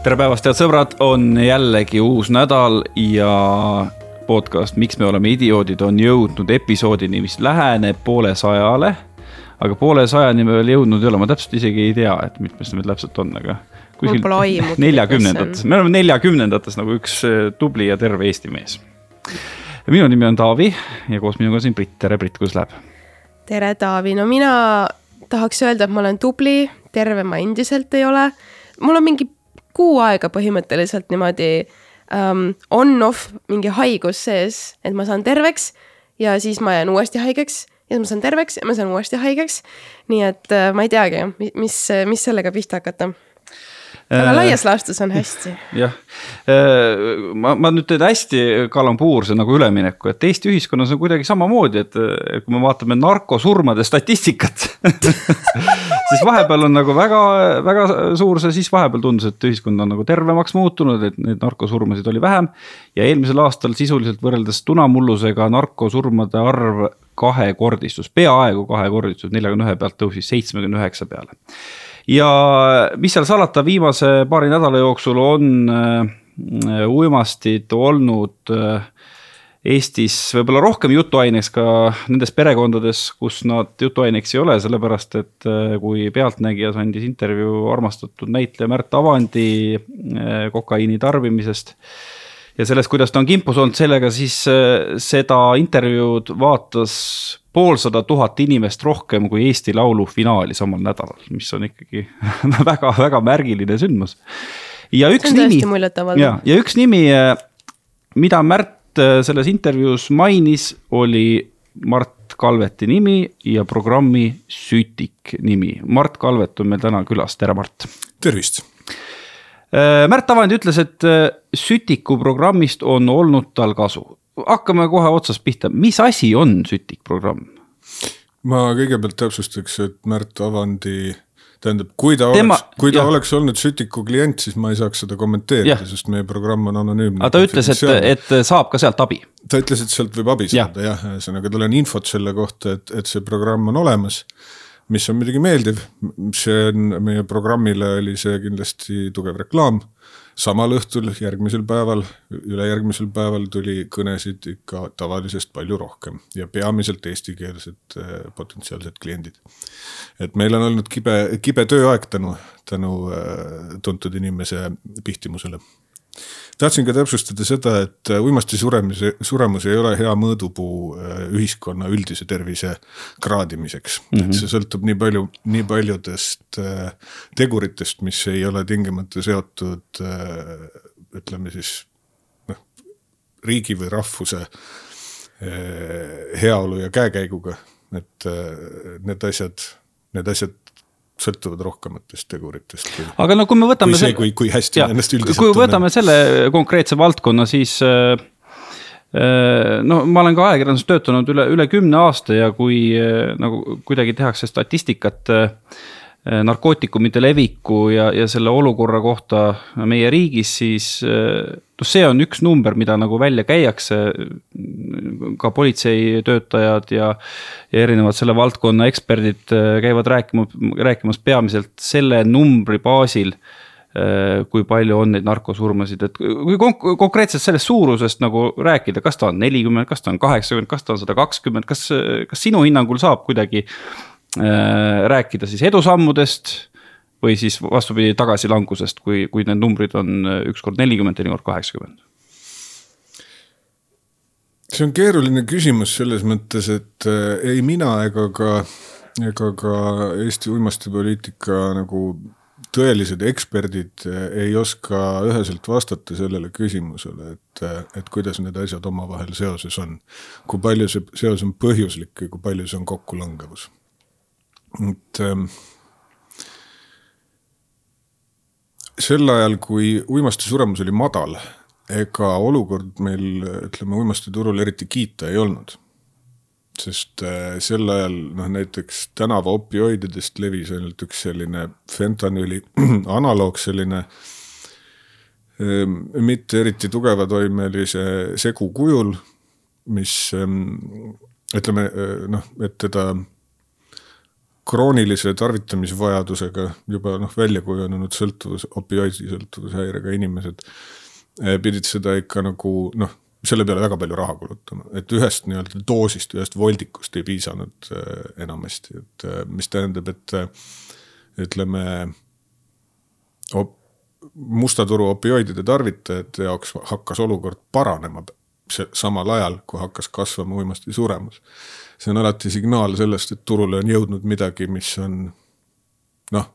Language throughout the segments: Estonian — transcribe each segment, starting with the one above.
tere päevast, head sõbrad, on jällegi uus nädal ja podcast Miks me oleme idioodid on jõudnud episoodini, mis läheneb poolesajale. aga poolesajani me veel jõudnud ei ole, ma täpselt isegi ei tea, et mitmes meil täpselt on, aga. aimugi. neljakümnendates, me oleme neljakümnendates nagu üks eh, tubli ja terve Eesti mees. minu nimi on Taavi ja koos minuga siin Brit, tere Brit, kuidas läheb? tere, Taavi, no mina tahaks öelda, et ma olen tubli, terve ma endiselt ei ole. mul on mingi kuu aega põhimõtteliselt niimoodi um, on-off mingi haigus sees, et ma saan terveks ja siis ma jään uuesti haigeks ja siis ma saan terveks ja ma saan uuesti haigeks. nii et uh, ma ei teagi, mis, mis sellega pihta hakata aga äh, laias laastus on hästi. jah, äh, ma, ma nüüd teen hästi kalambuurse nagu ülemineku, et Eesti ühiskonnas on kuidagi samamoodi, et kui me vaatame narkosurmade statistikat siis vahepeal on nagu väga, väga suur see, siis vahepeal tundus, et ühiskond on nagu tervemaks muutunud, et neid narkosurmasid oli vähem. ja eelmisel aastal sisuliselt võrreldes tunamullusega narkosurmade arv kahekordistus, peaaegu kahekordistus, neljakümne ühe pealt tõusis seitsmekümne üheksa peale ja mis seal salata, viimase paari nädala jooksul on äh, uimastid olnud äh, Eestis võib-olla rohkem jutuaineks ka nendes perekondades, kus nad jutuaineks ei ole, sellepärast et äh, kui Pealtnägijas andis intervjuu armastatud näitleja Märt Avandi kokaiini tarbimisest ja sellest, kuidas ta on kimpus olnud sellega, siis seda intervjuud vaatas poolsada tuhat inimest rohkem kui Eesti Laulu finaali samal nädalal, mis on ikkagi väga-väga märgiline sündmus. ja üks nimi, ja, ja üks nimi, eh, mida Märt eh, selles intervjuus mainis, oli Mart Kalveti nimi ja programmi Sütik nimi. Mart Kalvet on meil täna külas, tere Mart. tervist. Eh, Märt Avandi ütles, et Sütiku programmist on olnud tal kasu hakkame kohe otsast pihta, mis asi on Sütik programm? ma kõigepealt täpsustaks, et Märt Avandi tähendab, kui ta Tema, oleks, kui ta jah. oleks olnud Sütiku klient, siis ma ei saaks seda kommenteerida, sest meie programm on anonüümne. aga ta ütles, et, et saab ka sealt abi. ta ütles, et sealt võib abi saada jah, ühesõnaga tal on infot selle kohta, et, et see programm on olemas. mis on muidugi meeldiv, see on meie programmile oli see kindlasti tugev reklaam samal õhtul, järgmisel päeval, ülejärgmisel päeval tuli kõnesid ikka tavalisest palju rohkem ja peamiselt eestikeelsed äh, potentsiaalsed kliendid. et meil on olnud kibe, kibe tööaeg tänu, tänu äh, tuntud inimese pihtimusele tahtsin ka täpsustada seda, et äh, uimasti suremus, suremus ei ole hea mõõdupuu äh, ühiskonna üldise tervise kraadimiseks mm. -hmm. et see sõltub nii palju, nii paljudest äh, teguritest, mis ei ole tingimata seotud ütleme siis noh, riigi või rahvuse heaolu ja käekäiguga, et need asjad, need asjad sõltuvad rohkematest teguritest. aga no kui me võtame. kui see, kui, kui hästi me ennast üldiselt kui võtame selle konkreetse valdkonna, siis äh, äh, no ma olen ka ajakirjanduses töötanud üle, üle kümne aasta ja kui äh, nagu kuidagi tehakse statistikat narkootikumide leviku ja, ja selle olukorra kohta meie riigis, siis noh, see on üks number, mida nagu välja käiakse. ka politseitöötajad ja, ja erinevad selle valdkonna eksperdid äh, käivad rääkima, rääkimas peamiselt selle numbri baasil kui palju on neid narkosurmasid, et kui konk konkreetselt sellest suurusest nagu rääkida, kas ta on nelikümmend, kas ta on kaheksakümmend, kas ta on sada kakskümmend, kas, kas sinu hinnangul saab kuidagi rääkida siis edusammudest või siis vastupidi tagasilangusest, kui, kui need numbrid on äh, ükskord nelikümmend, teinekord kaheksakümmend? see on keeruline küsimus selles mõttes, et äh, ei mina ega ka, ega ka Eesti uimastipoliitika nagu tõelised eksperdid äh, ei oska üheselt vastata sellele küsimusele, et, et kuidas need asjad omavahel seoses on. kui palju see seos on põhjuslik ja kui palju see on kokkulangevus. Et ähm, sel ajal, kui uimasti suremus oli madal, ega olukord meil ütleme uimastiturul eriti kiita ei olnud. sest äh, sel ajal noh, näiteks tänava opioididest levis ainult üks selline fentanüüli analoog, selline ähm, mitte eriti tugeva toimelise segu kujul, mis ähm, ütleme äh, noh, et teda kroonilise tarvitamisvajadusega juba noh, välja kujunenud sõltuvus, opioidi sõltuvushäirega inimesed eh, pidid seda ikka nagu noh, selle peale väga palju raha kulutama, et ühest nii-öelda doosist, ühest voldikust ei piisanud eh, enamasti, et eh, mis tähendab, et ütleme op, musta turu opioidide tarvitajate jaoks hakkas olukord paranema samal ajal, kui hakkas kasvama uimasti suremus. See on alati signaal sellest, et turule on jõudnud midagi, mis on noh,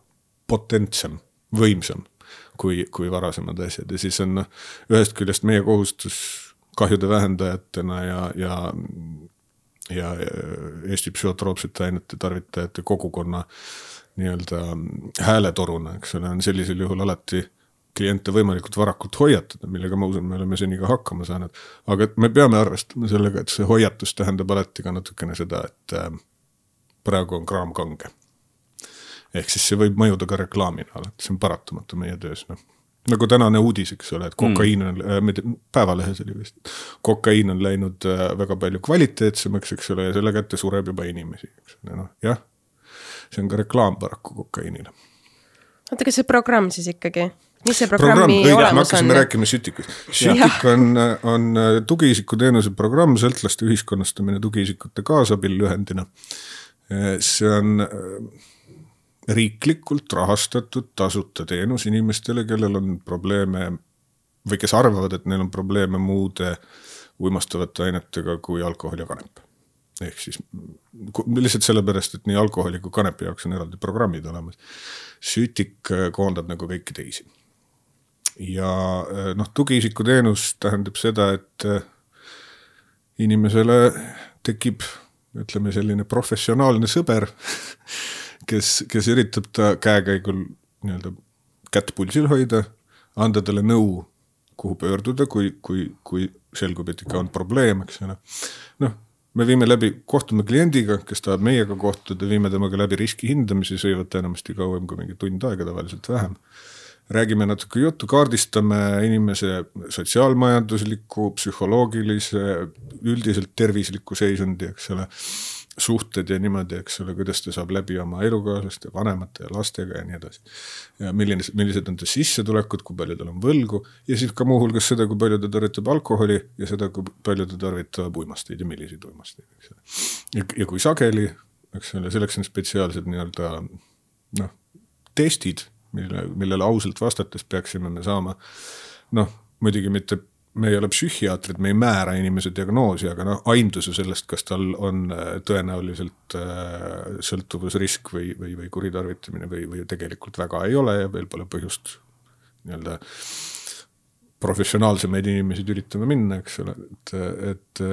potentsem, võimsam kui, kui varasemad asjad. Ja siis on noh, ühest küljest meie kohustus kahjude vähendajatena ja, ja ja Eesti psühhotroopsete ainete tarvitajate kogukonna nii-öelda hääletoruna, eks ole, on sellisel juhul alati kliente võimalikult varakult hoiatada, millega ma usun, me oleme seni ka hakkama saanud. aga et me peame arvestama sellega, et see hoiatus tähendab alati ka natukene seda, et äh, praegu on kraam kange. ehk siis see võib mõjuda ka reklaamina alati, see on paratamatu meie töös, noh nagu tänane uudis, eks ole, et kokaiin on mm., Päevalehes oli vist, kokaiin on läinud äh, väga palju kvaliteetsemaks, eks ole, ja selle kätte sureb juba inimesi, eks ole, noh jah. see on ka reklaam paraku kokaiinile. oota, kas see programm siis ikkagi? Mis see programmi programm, õige, olemus on? me hakkasime rääkima Sütikust. Sütik on, on äh, tugiisiku teenuse programm, sõltlaste ühiskonnastamine tugiisikute kaasabil lühendina. Äh, see on äh, riiklikult rahastatud tasuta teenus inimestele, kellel on probleeme või kes arvavad, et neil on probleeme muude uimastavate ainetega kui alkohol ja kanep ehk siis lihtsalt sellepärast, et nii alkoholi kui kanepi jaoks on eraldi programmid olemas. Sütik koondab nagu kõiki teisi ja äh, noh, tugiisiku teenus tähendab seda, et äh, inimesele tekib, ütleme selline professionaalne sõber, kes, kes üritab ta käekäigul nii-öelda kätt pulsil hoida, anda talle nõu, kuhu pöörduda, kui, kui, kui selgub, et ikka on probleem, eks ole. noh, me viime läbi, kohtume kliendiga, kes tahab meiega kohtuda, viime temaga läbi riski hindamise, ei võta enamasti kauem kui mingi tund aega, tavaliselt vähem räägime natuke juttu, kaardistame inimese sotsiaalmajandusliku, psühholoogilise, üldiselt tervisliku seisundi, eks ole. suhted ja niimoodi, eks ole, kuidas ta saab läbi oma elukaaslaste, vanemate ja lastega ja nii edasi. ja milline, millised on ta sissetulekud, kui palju tal on võlgu ja siis ka muuhulgas seda, kui palju ta tarvitab alkoholi ja seda, kui palju ta tarvitab uimasteid ja milliseid uimasteid, eks ole. ja, ja kui sageli, eks ole, selleks on spetsiaalsed nii-öelda noh, testid mille, millele ausalt vastates peaksime me saama noh, muidugi mitte, me ei ole psühhiaatrid, me ei määra inimese diagnoosi, aga noh, aimduse sellest, kas tal on äh, tõenäoliselt äh, sõltuvusrisk või, või, või kuritarvitamine või, või tegelikult väga ei ole ja veel pole põhjust nii-öelda professionaalsemaid inimesi üritame minna, eks ole, et, et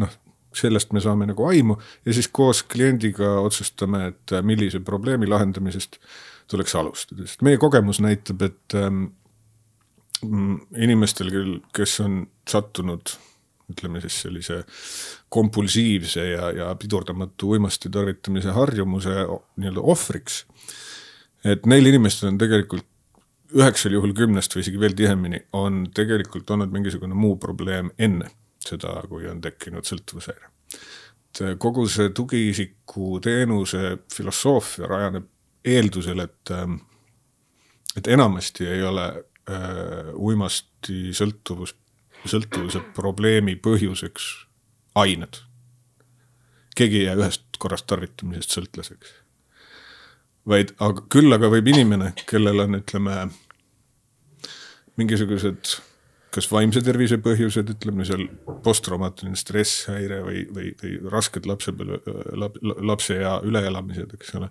noh, sellest me saame nagu aimu ja siis koos kliendiga otsustame, et millise probleemi lahendamisest tuleks alustada, sest meie kogemus näitab, et ähm, mm, inimestel, kes on sattunud ütleme siis sellise kompulsiivse ja, ja pidurdamatu uimasti tarvitamise harjumuse nii-öelda ohvriks. et neil inimestel on tegelikult üheksal juhul kümnest või isegi veel tihemini on tegelikult olnud mingisugune muu probleem enne seda, kui on tekkinud sõltuvushäire. et kogu see tugiisiku teenuse filosoofia rajaneb eeldusel, et, ähm, et enamasti ei ole äh, uimasti sõltuvus, sõltuvuse probleemi põhjuseks ained. keegi ei jää ühest korrast tarvitamisest sõltlaseks. vaid, aga küll aga võib inimene, kellel on, ütleme, mingisugused kas vaimse tervise põhjused, ütleme seal posttraumaatiline stresshäire või, või, või rasked lapsepõlve lap,, lapse ea üleelamised, eks ole.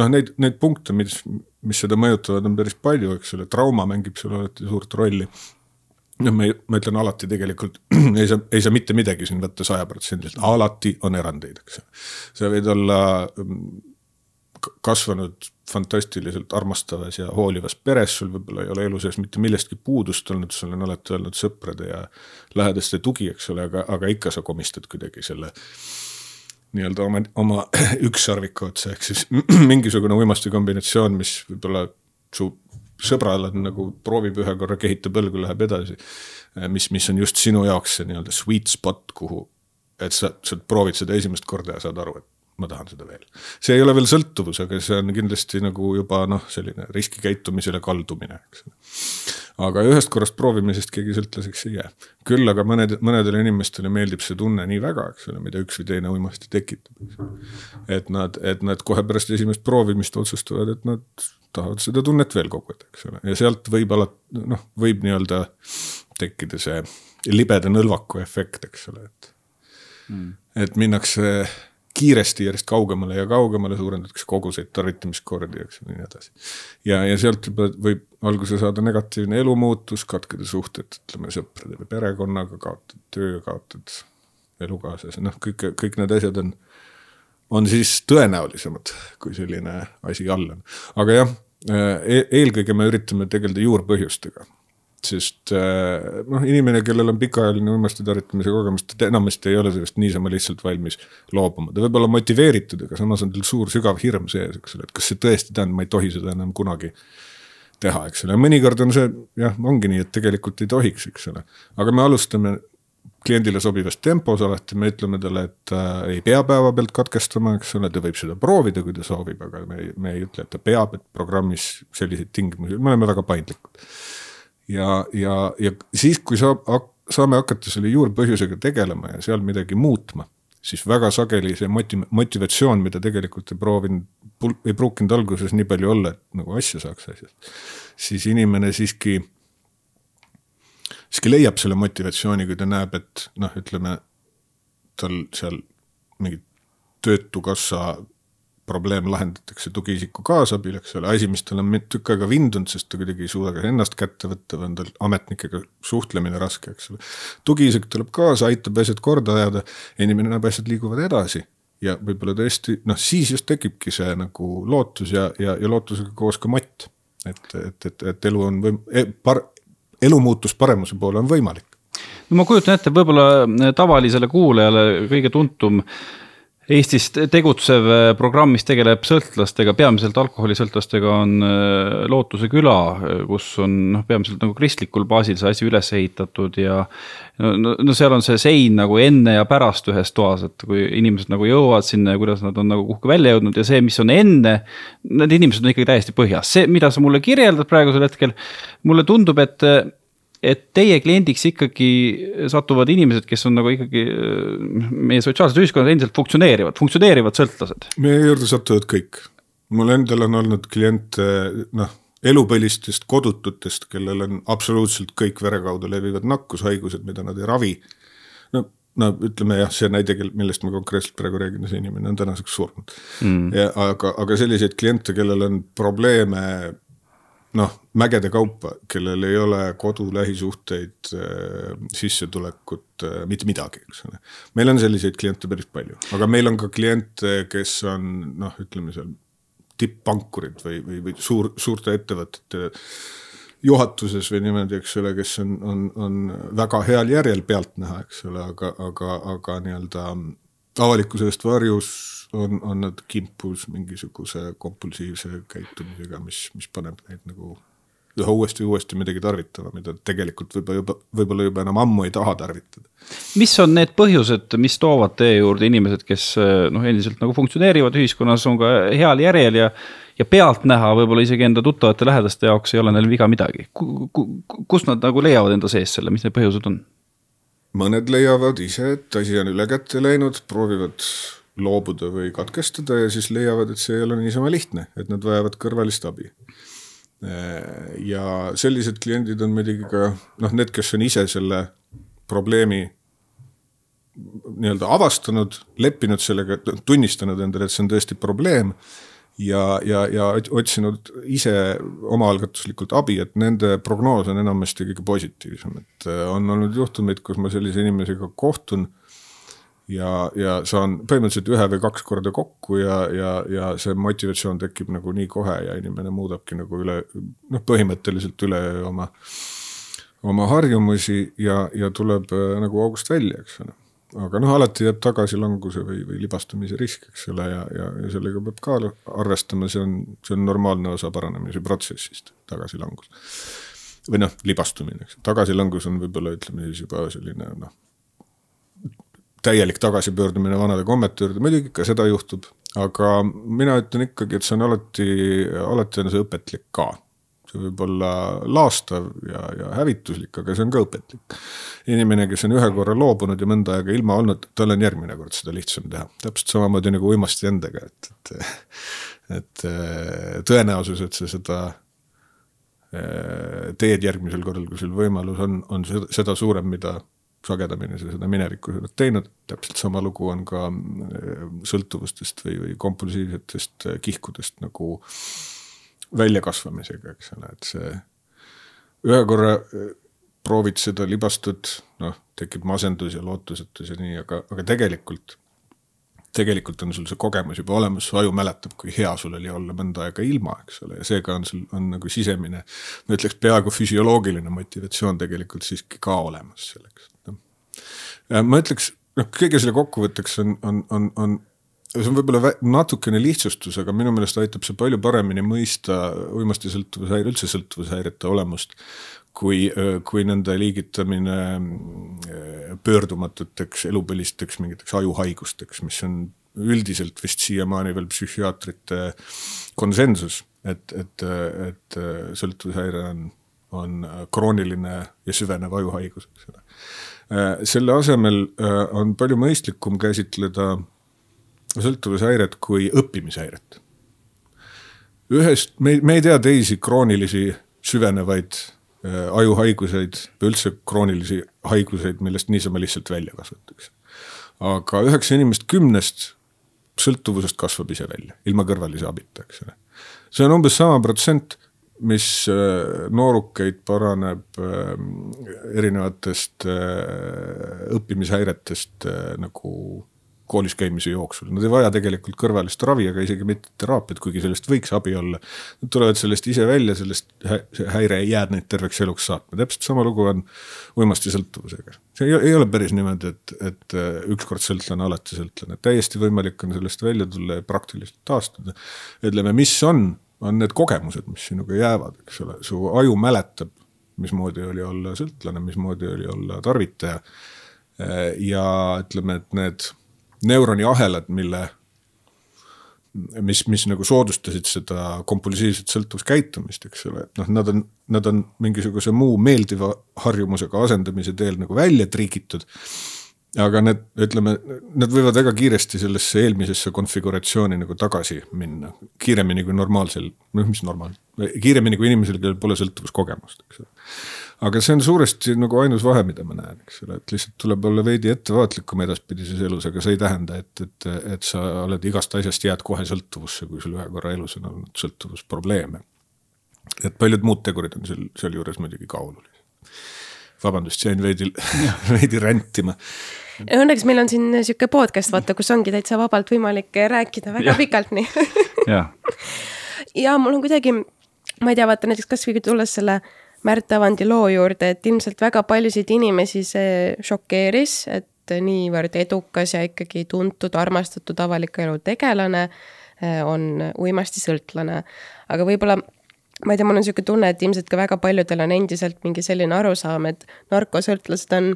noh, neid, neid punkte, mis, mis seda mõjutavad, on päris palju, eks ole, trauma mängib seal alati suurt rolli. noh, ma, ma ütlen alati tegelikult ei saa, ei saa mitte midagi siin võtta sajaprotsendiliselt, alati on erandeid, eks. sa võid olla kasvanud fantastiliselt armastavas ja hoolivas peres, sul võib-olla ei ole elu sees mitte millestki puudust olnud, sul on alati olnud sõprade ja lähedaste tugi, eks ole, aga, aga ikka sa komistad kuidagi selle nii-öelda oma, oma ükssarviku otsa, ehk siis mingisugune uimaste kombinatsioon, mis võib-olla su sõbral on nagu proovib ühe korra, kehitab õlgu, läheb edasi. mis, mis on just sinu jaoks see nii-öelda sweet spot, kuhu, et sa, sa proovid seda esimest korda ja saad aru, et ma tahan seda veel. see ei ole veel sõltuvus, aga see on kindlasti nagu juba noh, selline riskikäitumisele kaldumine, eks ole. aga ühest korrast proovimisest keegi sõltlaseks ei jää. küll aga mõned, mõnedele inimestele meeldib see tunne nii väga, eks ole, mida üks või teine uimasti tekitab. et nad, et nad kohe pärast esimest proovimist otsustavad, et nad tahavad seda tunnet veel kogeda, eks ole, ja sealt võib alati noh, võib nii-öelda tekkida see libeda nõlvaku efekt, eks ole, et mm., et minnakse kiiresti järjest kaugemale ja kaugemale, suurendatakse koguseid, tarvitamiskordi, eks ja nii edasi. ja, ja sealt juba võib alguse saada negatiivne elumuutus, katkeda suhted, ütleme sõprade või perekonnaga, kaotad töö, kaotad elukaaslase, noh, kõik, kõik need asjad on, on siis tõenäolisemad, kui selline asi all on. aga jah e, eelkõige me üritame tegeleda juurpõhjustega sest äh, noh, inimene, kellel on pikaajaline uimasti tarvitamise kogemus, ta enamasti ei ole sellest niisama lihtsalt valmis loobuma, ta võib olla motiveeritud, aga samas on tal suur sügav hirm sees, eks ole, et kas see tõesti tähendab, ma ei tohi seda enam kunagi teha, eks ole, mõnikord on see jah, ongi nii, et tegelikult ei tohiks, eks ole, aga me alustame kliendile sobivas tempos alati, me ütleme talle, et äh, ei pea päevapealt katkestama, eks ole, ta võib seda proovida, kui ta soovib, aga me me ei ütle, et ta peab, et programmis selliseid tingimusi, me oleme väga paindlikud ja, ja, ja siis, kui saab, saame hakata selle juurpõhjusega tegelema ja seal midagi muutma, siis väga sageli see moti-, motivatsioon, mida tegelikult ei proovinud, ei pruukinud alguses nii palju olla, et nagu asja saaks asjast. siis inimene siiski, siiski leiab selle motivatsiooni, kui ta näeb, et noh, ütleme tal seal mingid töötukassa probleem lahendatakse tugiisiku kaasabil, eks ole, asi, mis tal on tükk aega vindunud, sest ta kuidagi ei suuda ka ennast kätte võtta või on tal ametnikega suhtlemine raske, eks ole. tugiisik tuleb kaasa, aitab asjad korda ajada, inimene näeb, asjad liiguvad edasi ja võib-olla tõesti noh, siis just tekibki see nagu lootus ja, ja, ja lootusega koos ka matt. et, et, et, et elu on võim- e,, par-, elu muutus paremuse poole on võimalik. no ma kujutan ette, võib-olla tavalisele kuulajale kõige tuntum äh, Eestis tegutsev äh, programm, mis tegeleb sõltlastega, peamiselt alkoholisõltlastega, on äh, Lootuse küla, äh, kus on noh, peamiselt nagu kristlikul baasil see asi üles ehitatud ja no, no, seal on see sein nagu enne ja pärast ühes toas, et kui inimesed nagu jõuavad sinna ja kuidas nad on nagu kuhugi välja jõudnud ja see, mis on enne, need inimesed on ikkagi täiesti põhjas, see, mida sa mulle kirjeldad praegusel hetkel, mulle tundub, et et teie kliendiks ikkagi satuvad inimesed, kes on nagu ikkagi äh, meie sotsiaalses ühiskonnas endiselt funktsioneerivad, funktsioneerivad sõltlased. meie juurde satuvad kõik, mul endal on olnud kliente noh, elupõlistest kodututest, kellel on absoluutselt kõik vere kaudu levivad nakkushaigused, mida nad ei ravi. no, no ütleme jah, see näide, millest ma konkreetselt praegu räägin, see inimene on tänaseks surnud mm.. aga, aga selliseid kliente, kellel on probleeme noh, mägede kaupa, kellel ei ole kodu, lähisuhteid, äh, sissetulekut, äh, mitte midagi, eks ole. meil on selliseid kliente päris palju, aga meil on ka kliente, kes on noh, ütleme seal tipp-pankurid või, või, või suur, suurte ettevõtete juhatuses või niimoodi, eks ole, kes on, on, on väga heal järjel pealtnäha, eks ole, aga, aga, aga nii-öelda avalikkuse eest varjus on, on nad kimpus mingisuguse kompulsiivse käitumisega, mis, mis paneb neid nagu üha uuesti ja uuesti midagi tarvitama, mida tegelikult võib-olla juba, võib-olla juba enam ammu ei taha tarvitada. mis on need põhjused, mis toovad teie juurde inimesed, kes noh, endiselt nagu funktsioneerivad ühiskonnas, on ka heal järjel ja ja pealtnäha võib-olla isegi enda tuttavate lähedaste jaoks ei ole neil viga midagi. kust nad nagu leiavad enda sees selle, mis need põhjused on? mõned leiavad ise, et asi on üle kätte läinud, proovivad loobuda või katkestada ja siis leiavad, et see ei ole niisama lihtne, et nad vajavad kõrvalist abi. ja sellised kliendid on muidugi ka noh, need, kes on ise selle probleemi nii-öelda avastanud, leppinud sellega, tunnistanud endale, et see on tõesti probleem ja, ja, ja otsinud ise omaalgatuslikult abi, et nende prognoos on enamasti kõige positiivsem, et on olnud juhtumeid, kus ma sellise inimesega kohtun ja, ja saan põhimõtteliselt ühe või kaks korda kokku ja, ja, ja see motivatsioon tekib nagu nii kohe ja inimene muudabki nagu üle, noh, põhimõtteliselt üleöö oma, oma harjumusi ja, ja tuleb äh, nagu august välja, eks ole aga noh, alati jääb tagasilanguse või, või libastumise risk, eks ole, ja, ja, ja sellega peab ka arvestama, see on, see on normaalne osa paranemise protsessist, tagasilangus. või noh, libastumine, eks, tagasilangus on võib-olla ütleme siis juba selline noh täielik tagasipöördumine vanade kommete juurde, muidugi ka seda juhtub, aga mina ütlen ikkagi, et see on alati, alati on see õpetlik ka see võib olla laastav ja, ja hävituslik, aga see on ka õpetlik. inimene, kes on ühe korra loobunud ja mõnda aega ilma olnud, tal on järgmine kord seda lihtsam teha, täpselt samamoodi nagu uimasti endaga, et, et. et tõenäosus, et sa seda eh, teed järgmisel korral, kui sul võimalus on, on seda suurem, mida sagedamini sa seda minevikus oled teinud, täpselt sama lugu on ka eh, sõltuvustest või, või kompulsiivsetest eh, kihkudest nagu äh, väljakasvamisega, eks ole, et see ühe korra äh, proovid seda libastud, noh, tekib masendus ja lootusetus ja nii, aga, aga tegelikult, tegelikult on sul see kogemus juba olemas, su aju mäletab, kui hea sul oli olla mõnda aega ilma, eks ole, ja seega on sul, on nagu sisemine, ma ütleks peaaegu füsioloogiline motivatsioon tegelikult siiski ka olemas selleks. Ma ütleks, noh, kõige selle kokkuvõtteks on, on, on, on see on võib-olla natukene lihtsustus, aga minu meelest aitab see palju paremini mõista uimasti sõltuvushäire, üldse sõltuvushäirete olemust. kui, kui nende liigitamine äh, pöördumatuteks elupõlisteks mingiteks ajuhaigusteks, mis on üldiselt vist siiamaani veel psühhiaatrite konsensus, et, et, et sõltuvushäire on, on krooniline ja süvenev ajuhaigus, eks ole. Äh, selle asemel äh, on palju mõistlikum käsitleda sõltuvushäiret kui õppimishäiret. ühest, me, me ei tea teisi kroonilisi süvenevaid äh, ajuhaiguseid või üldse kroonilisi haiguseid, millest niisama lihtsalt välja kasvatakse. aga üheksa inimest kümnest sõltuvusest kasvab ise välja, ilma kõrvalise abita, eks ole. see on umbes sama protsent, mis äh, noorukeid paraneb äh, erinevatest äh, õppimishäiretest nagu koolis käimise jooksul, nad ei vaja tegelikult kõrvalist ravi, aga isegi mitte teraapiat, kuigi sellest võiks abi olla. Nad tulevad sellest ise välja, sellest häire ei jää neid terveks eluks saatma, täpselt sama lugu on uimastisõltuvusega. see ei, ei ole päris niimoodi, et, et ükskord sõltlane, alati sõltlane, täiesti võimalik on sellest välja tulla ja praktiliselt taastuda. ütleme, mis on, on need kogemused, mis sinuga jäävad, eks ole, su aju mäletab, mismoodi oli olla sõltlane, mismoodi oli olla tarvitaja. Ja ütleme, et need neuroniahelad, mille, mis, mis nagu soodustasid seda kompulsiivset sõltuvuskäitumist, eks ole, et noh, nad on, nad on mingisuguse muu meeldiva harjumusega asendamise teel nagu välja trikitud aga need, ütleme, nad võivad väga kiiresti sellesse eelmisesse konfiguratsiooni nagu tagasi minna, kiiremini kui normaalsel, noh, mis normaal, kiiremini kui inimesel, kellel pole sõltuvuskogemust, eks ole. aga see on suuresti nagu ainus vahe, mida ma näen, eks ole, et lihtsalt tuleb olla veidi ettevaatlikum edaspidises elus, aga see ei tähenda, et, et, et sa oled igast asjast jääd kohe sõltuvusse, kui sul ühe korra elus on olnud sõltuvusprobleeme. et paljud muud tegurid on seal, sealjuures muidugi ka olulised vabandust, jäin veidi, veidi rändima Õnneks meil on siin sihuke podcast, vaata, kus ongi täitsa vabalt võimalik rääkida väga ja. pikalt, nii ja. ja mul on kuidagi, ma ei tea, vaata näiteks kasvõi tulles selle Märt Avandi loo juurde, et ilmselt väga paljusid inimesi see šokeeris, et niivõrd edukas ja ikkagi tuntud, armastatud avaliku elu tegelane eh, on uimastisõltlane. aga võib-olla ma ei tea, mul on niisugune tunne, et ilmselt ka väga paljudel on endiselt mingi selline arusaam, et narkosõltlased on